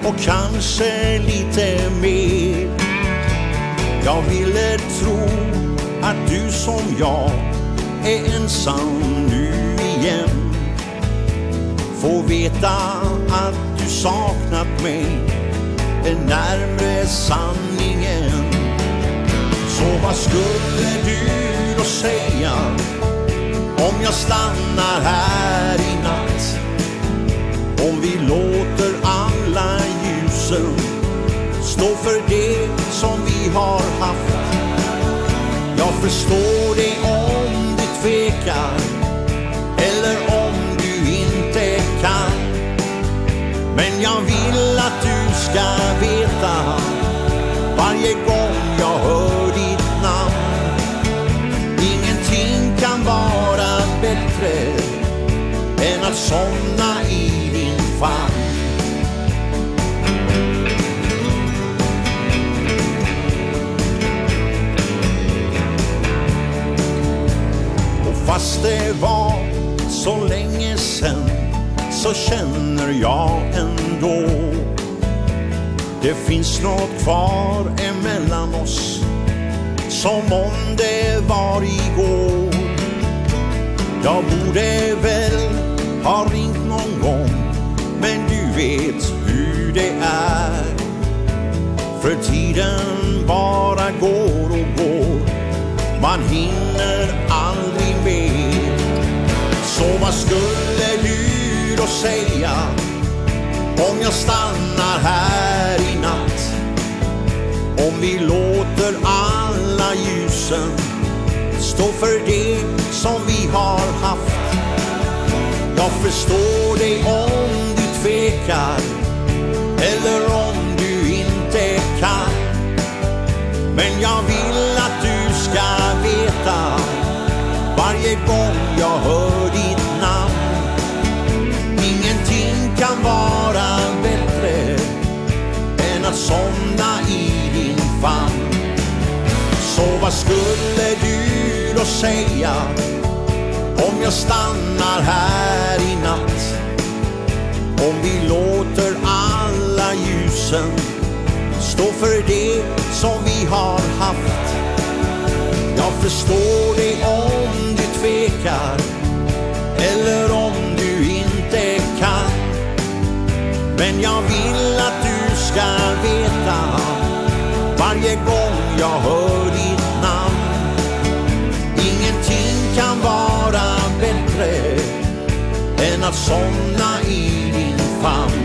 och kanske lite mer. Jag ville tro att du som jag är ensam nu igen. Få veta att du saknat mig är närmre sanningen. Så vad skulle du då säga om jag stannar här i natt? Om vi gula ljusen. Stå för det som vi har haft. Jag förstår dig om du tvekar Eller om du inte kan. Men jag vill att du ska veta Varje gång jag hör ditt namn. Ingenting kan vara bättre Än att somna Fast det var så länge sen Så känner jag ändå. Det finns något kvar emellan oss Som om det var igår. Jag borde väl ha ringt någon gång Men du vet hur det är. För tiden bara går och går. Man hinner Vad skulle du då säga Om jag stannar här i natt? Om vi låter alla ljusen Stå för det som vi har haft? Jag förstår dig om du tvekar Eller om du inte kan. Men jag vill att du ska veta Varje gång jag hör dig att säga Om jag stannar här i natt. Om vi låter alla ljusen Stå för det som vi har haft. Jag förstår dig om du tvekar Eller om du inte kan. Men jag vill att du ska veta Varje gång jag hör kan vara bättre än att somna i din famn.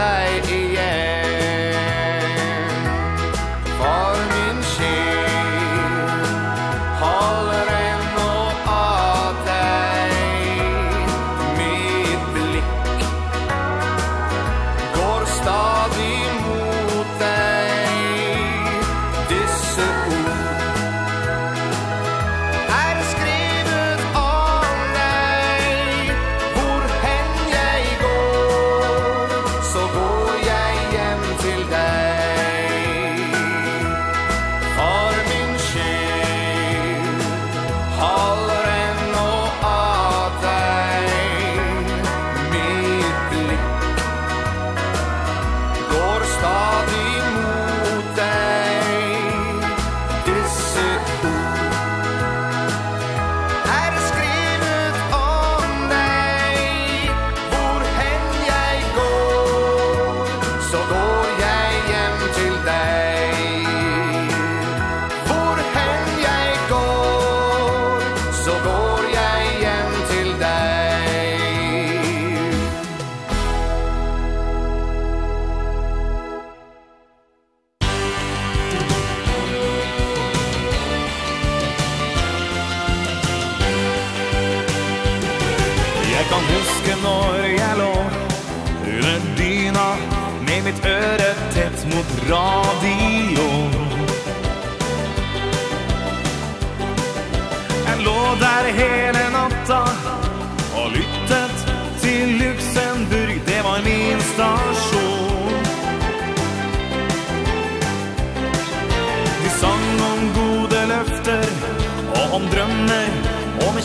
sky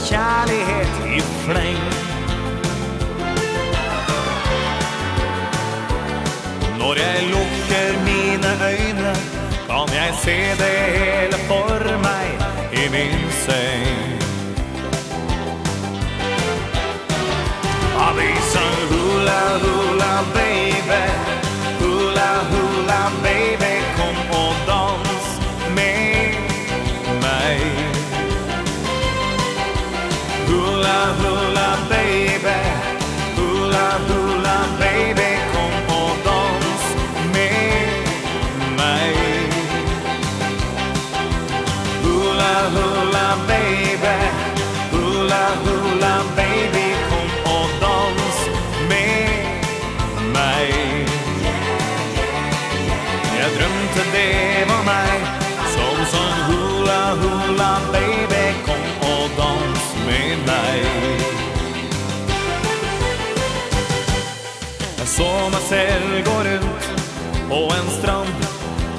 kärlighet i fläng Når jeg lukker mine øyne Kan jeg se det hele for meg i min seng. Avisen hula hula baby. Sommarsäl går ut på en strand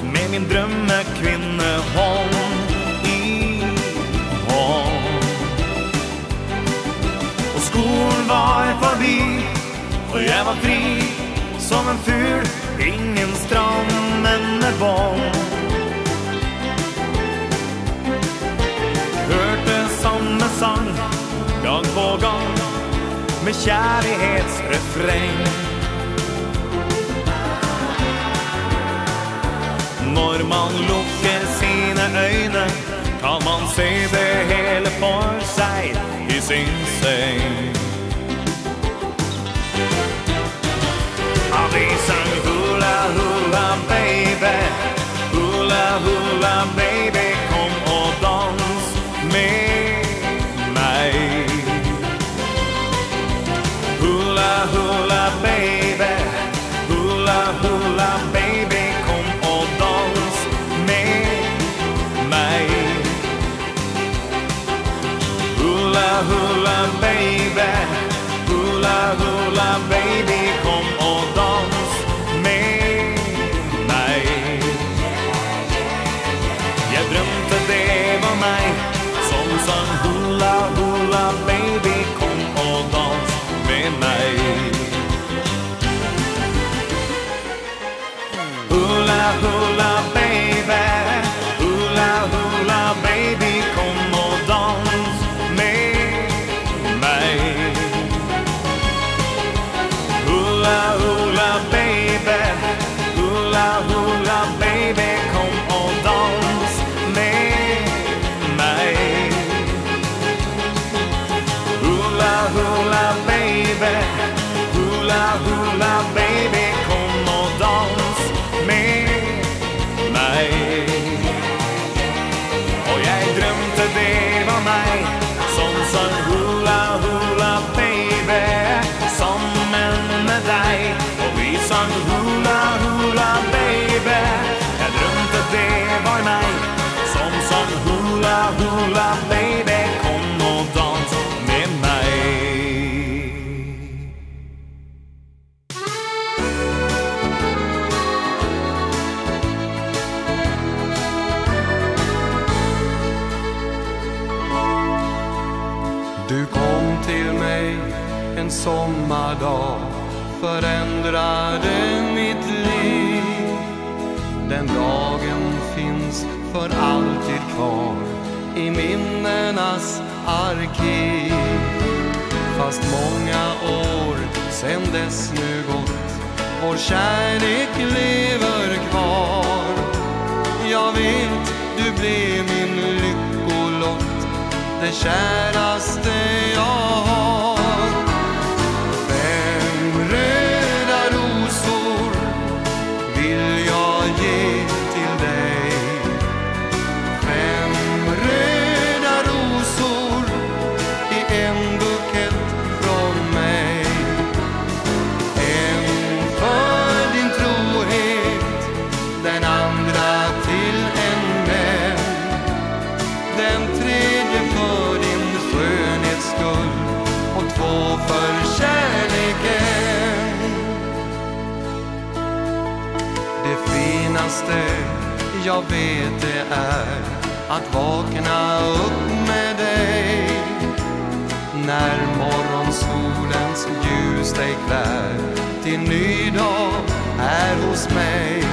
Med min drömme Kvinneholm i håll Och skor var förbi Och jag var fri som en ful Ingen strand men en boll Hørte som en sang Gang på gang Med kjærlighetsrefräng Når man lukker sine øyne Kan man se det hele for seg I sin seng. Vi sang hula hula baby. Hula hula baby. i minnenas arkiv. Fast många år sen dess nu gått Vår kärlek lever kvar. Jag vet du blev min lyckolott Det käraste jag har. jag vet det är Att vakna upp med dig. När morgonsolens ljus dig klär Till ny dag är hos mig.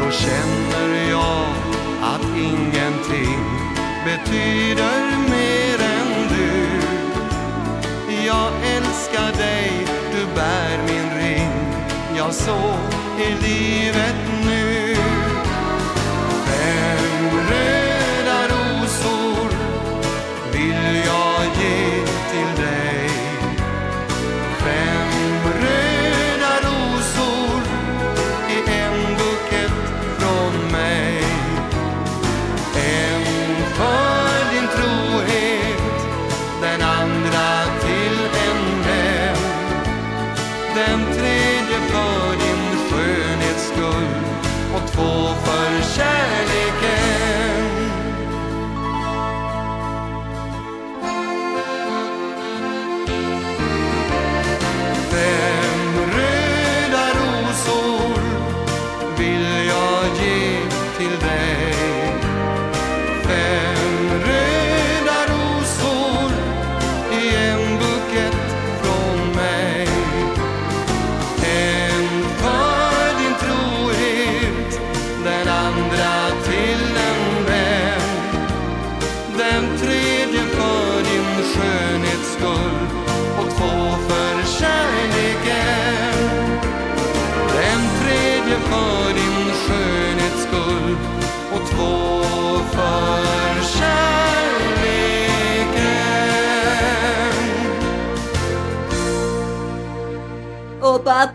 Då känner jag att ingenting Betyder mer än du. Jag älskar dig, du bär min ring. Jag såg i livet nu regn den tredje för din skönhets skull och två för kärleken. Den tredje för din skönhets skull och två för kärleken. Och bara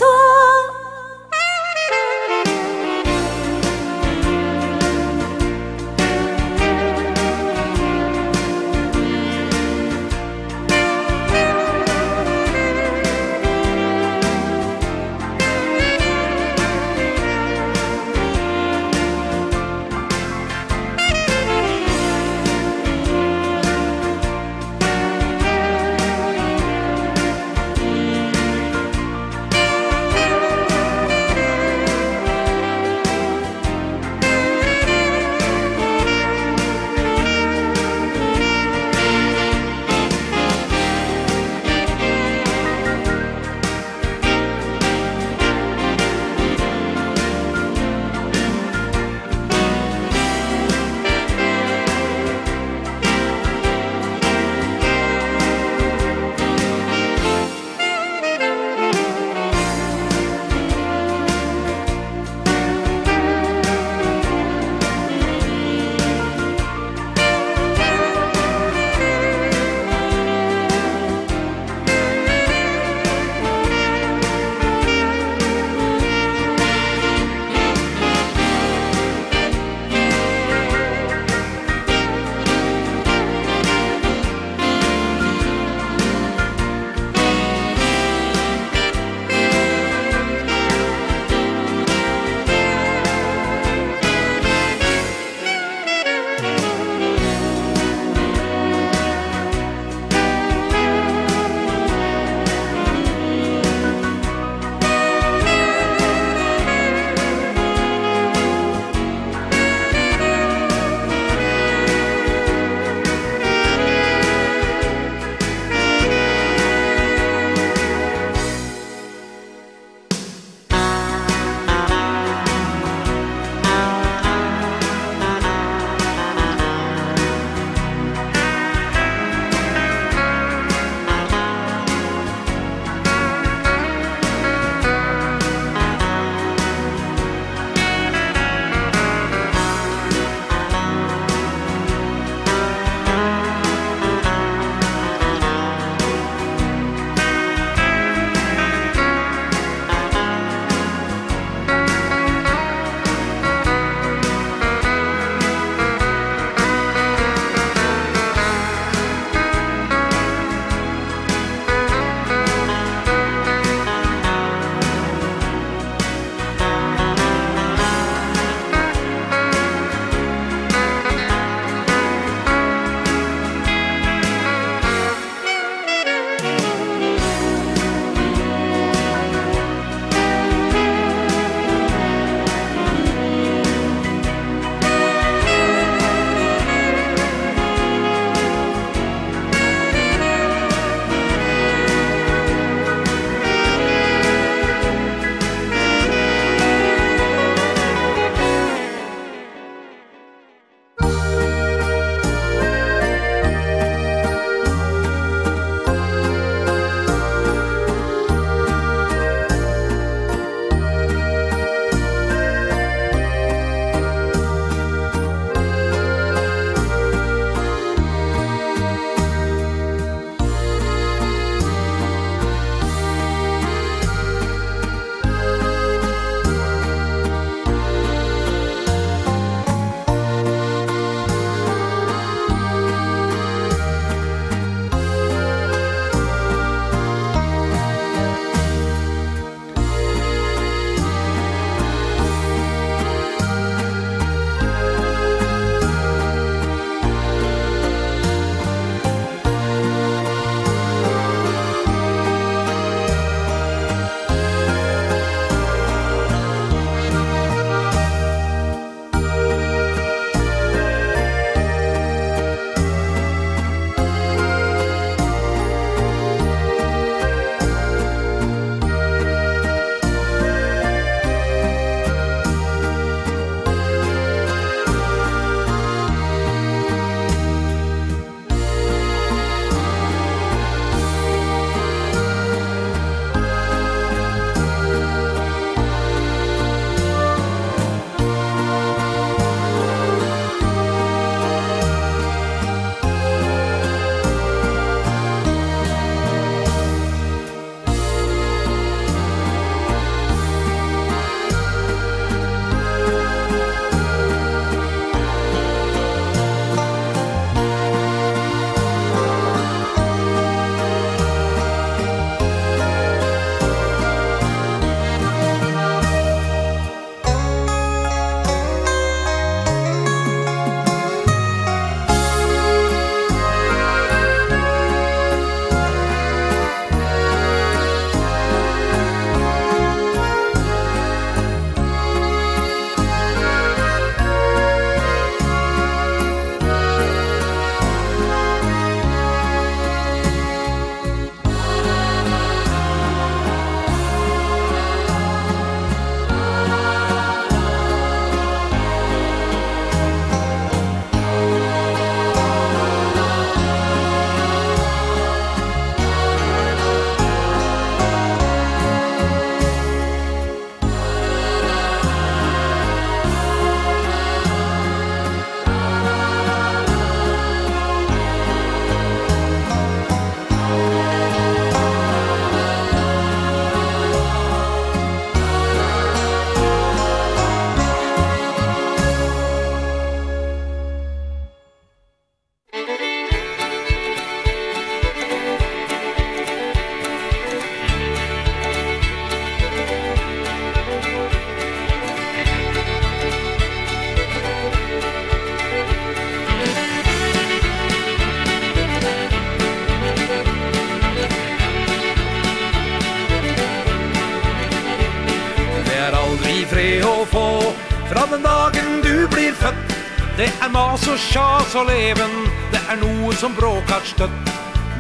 så leven. Det er noe som bråkar støtt.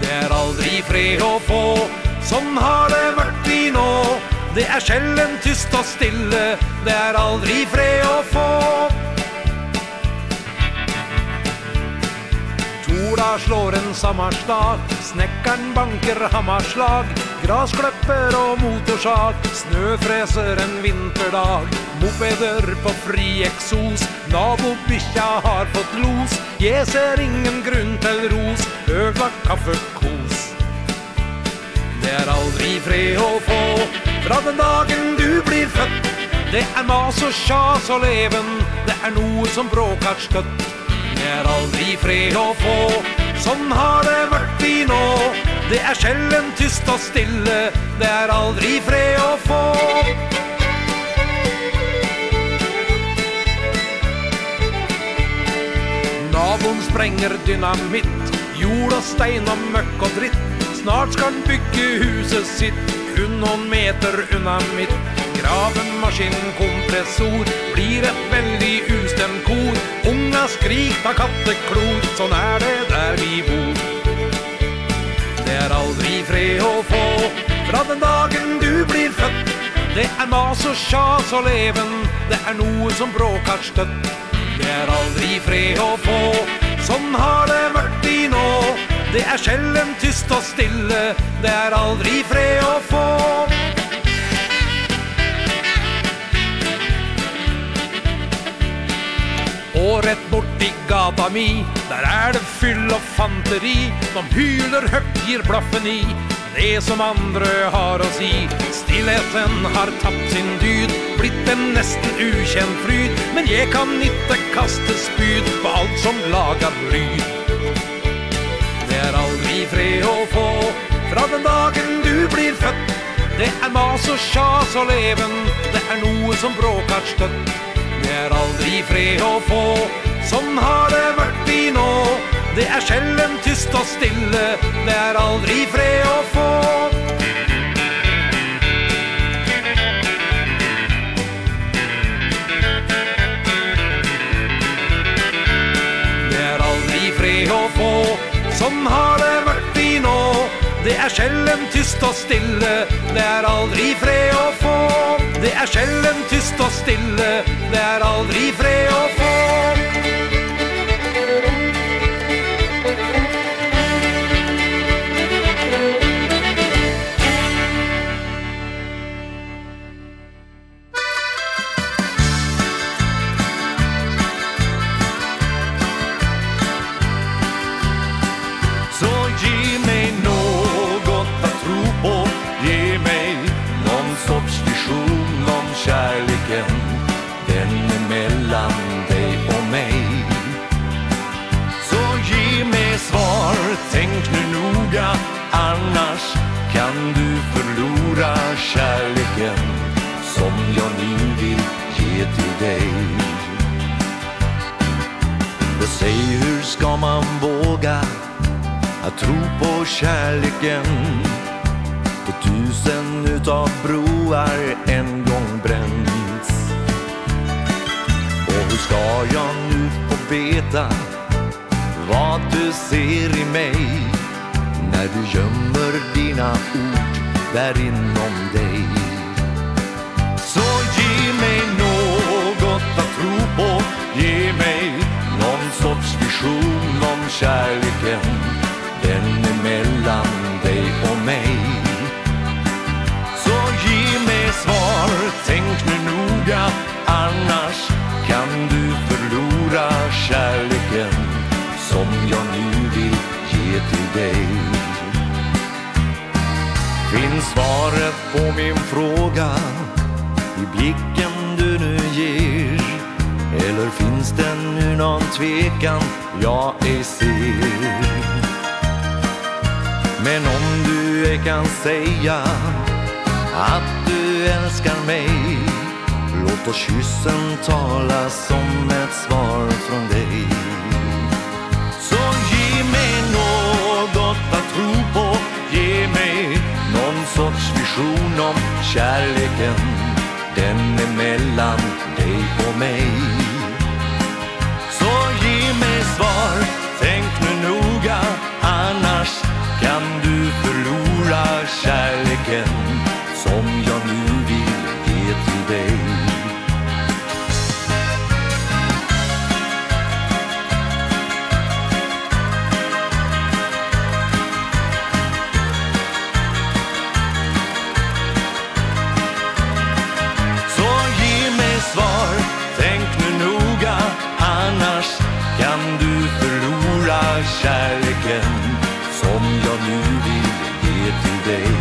Det er aldri fred å få Sånn har det vært i nå. Det er sjelden tyst og stille. Det er aldri fred å få. Tora slår en sammarslag Snekkeren banker hammarslag Graskløpper og motorsag. Snøfreser en vinterdag. Mopeder på fri eksos. Nabobikkja har fått los. Jeg ser ingen grunn til ros. Øglagt kaffekos. Det er aldri fred å få. Fra den dagen du blir født. Det er mas og sjas og leven Det er noe som bråkar støtt. Det er aldri fred å få. Sånn har det vært i nå. Det er sjelden tyst og stille. Det er aldri fred å få. Havon sprenger dynamitt. Jord og stein og møkk og dritt. Snart skal han bygge huset sitt. Kun noen meter unna mitt. Graven maskin kompressor. Blir et veldig ustemt kor. Unga skrik ta katteklor. Sånn er det der vi bor. Det er aldri fred å få Fra den dagen du blir født. Det er mas og sjas og leven. Det er noe som bråkar støtt aldri fred å få. Sånn har det vært i nå. Det er sjelden tyst og stille. Det er aldri fred å få. Og rett bort i gata mi Der er det fyll og fanteri. De hyler høgt gir blaffen i. Det som andre har å si Stillheten har tapt sin dyd en nästan ukjent fryd Men jag kan ikke kaste spyd på alt som lagar ryd. Det er aldri fred å få Fra den dagen du blir født. Det er mas og sjas og leven Det er noe som bråkar støtt. Det er aldri fred å få Sånn har det vært i nå. Det er sjelden tyst og stille Det er aldri fred å få. har det vært i nå. Det er sjelden tyst og stille Det er aldri fred å få. Det er sjelden tyst og stille Det er aldri fred å stora kärleken som jag nu vill ge till dig. Och säg hur ska man våga att tro på kärleken? På tusen utav broar en gång bränns. Och hur ska jag nu få veta vad du ser i mig När du gömmer dina ord? där inom dig. Så ge mig något att tro på. Ge mig någon sorts vision om kärleken. Den fråga i blicken du nu ger. Eller finns det nu någon tvekan? Jag ej ser. Men om du ej kan säga att du älskar mig Låt oss kyssen tala som ett svar från dig. vision om kärleken. Den är mellan dig och mig. Så ge mig svar, tänk nu noga. Annars kan du förlora kärleken Som jag nu vill ge till dig. day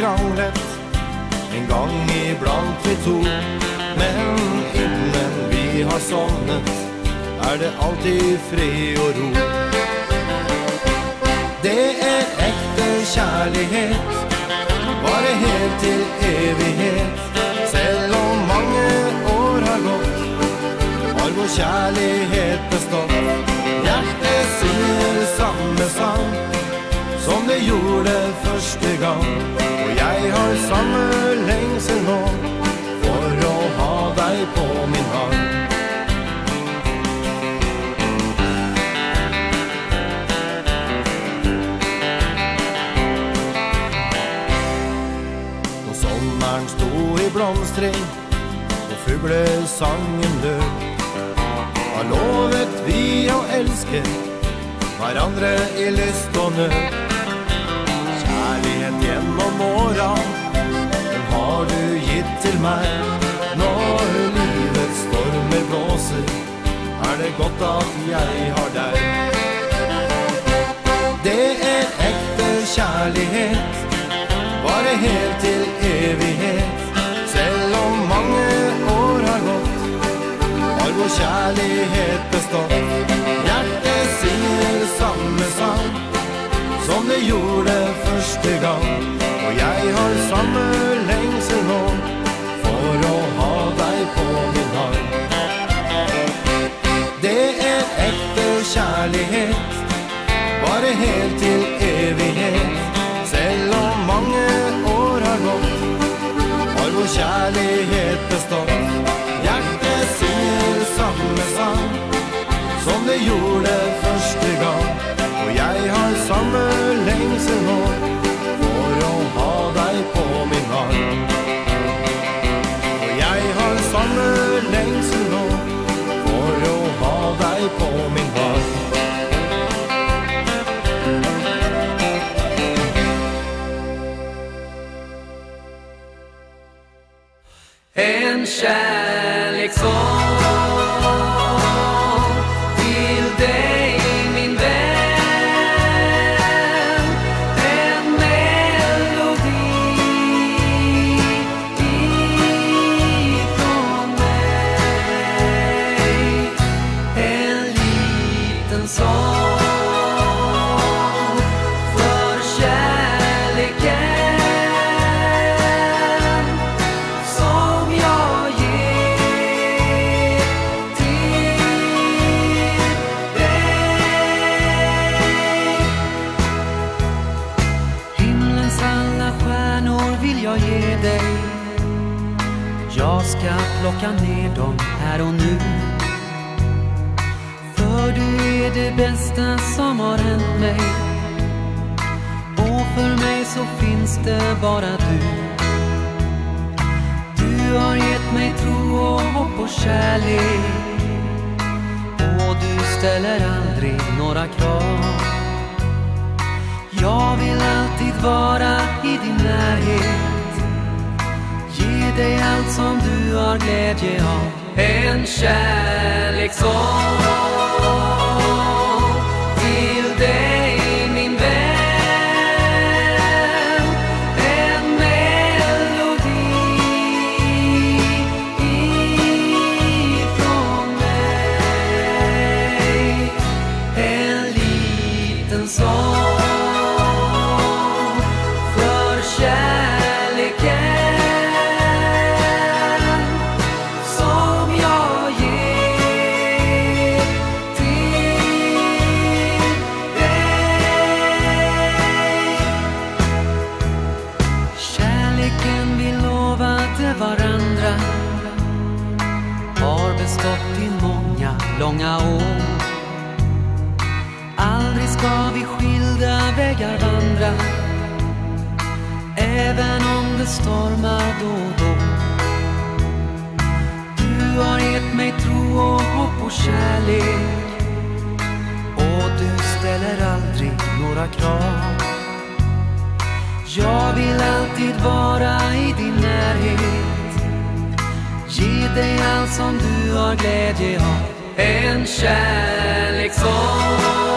i En gång ibland vi to Men innan vi har somnet Er det alltid fri og ro. Det er ekte kjærlighet Bare helt til evighet. Selv om mange år har gått Har vår kjærlighet bestått. Hjertet synger samme sang som det gjorde første gang. Og jeg har samme lengsel nå For å ha deg på min hand Når sommeren sto i blomstring Og fuglesangen død Har lovet vi å elske Hverandre i lyst og nød kjærlighet genom åra. Den har du gitt till mig När livets stormer blåser Er det godt at jeg har deg. Det är äkta kjærlighet Bare helt till evighet. Selv om mange år har gått Har vår kjærlighet bestått. Hjertet synger samme sang som det gjorde første gang. Og jeg har samme lengsel nå For å ha deg på min arm. Det er ekte kjærlighet Bare helt til evighet. Selv om mange år har gått Har vår kjærlighet bestått. Hjertet synger samme sang Som det gjorde første gang. Og jeg har samme lengsel nå For å ha deg på min arm. Og jeg har samme lengsel nå For å ha deg på min arm. En kärlekssång bästa som har hänt mig. Och för mig så finns det bara du. Du har gett mig tro och hopp och kärlek. Och du ställer aldrig några krav. Jag vill alltid vara i din närhet. Ge dig allt som du har glädje av. En kärlek som vägar vandra. Även om det stormar då och då. Du har gett mig tro och hopp och kärlek. Och du ställer aldrig några krav. Jag vill alltid vara i din närhet. Ge dig allt som du har glädje av. En kärlek som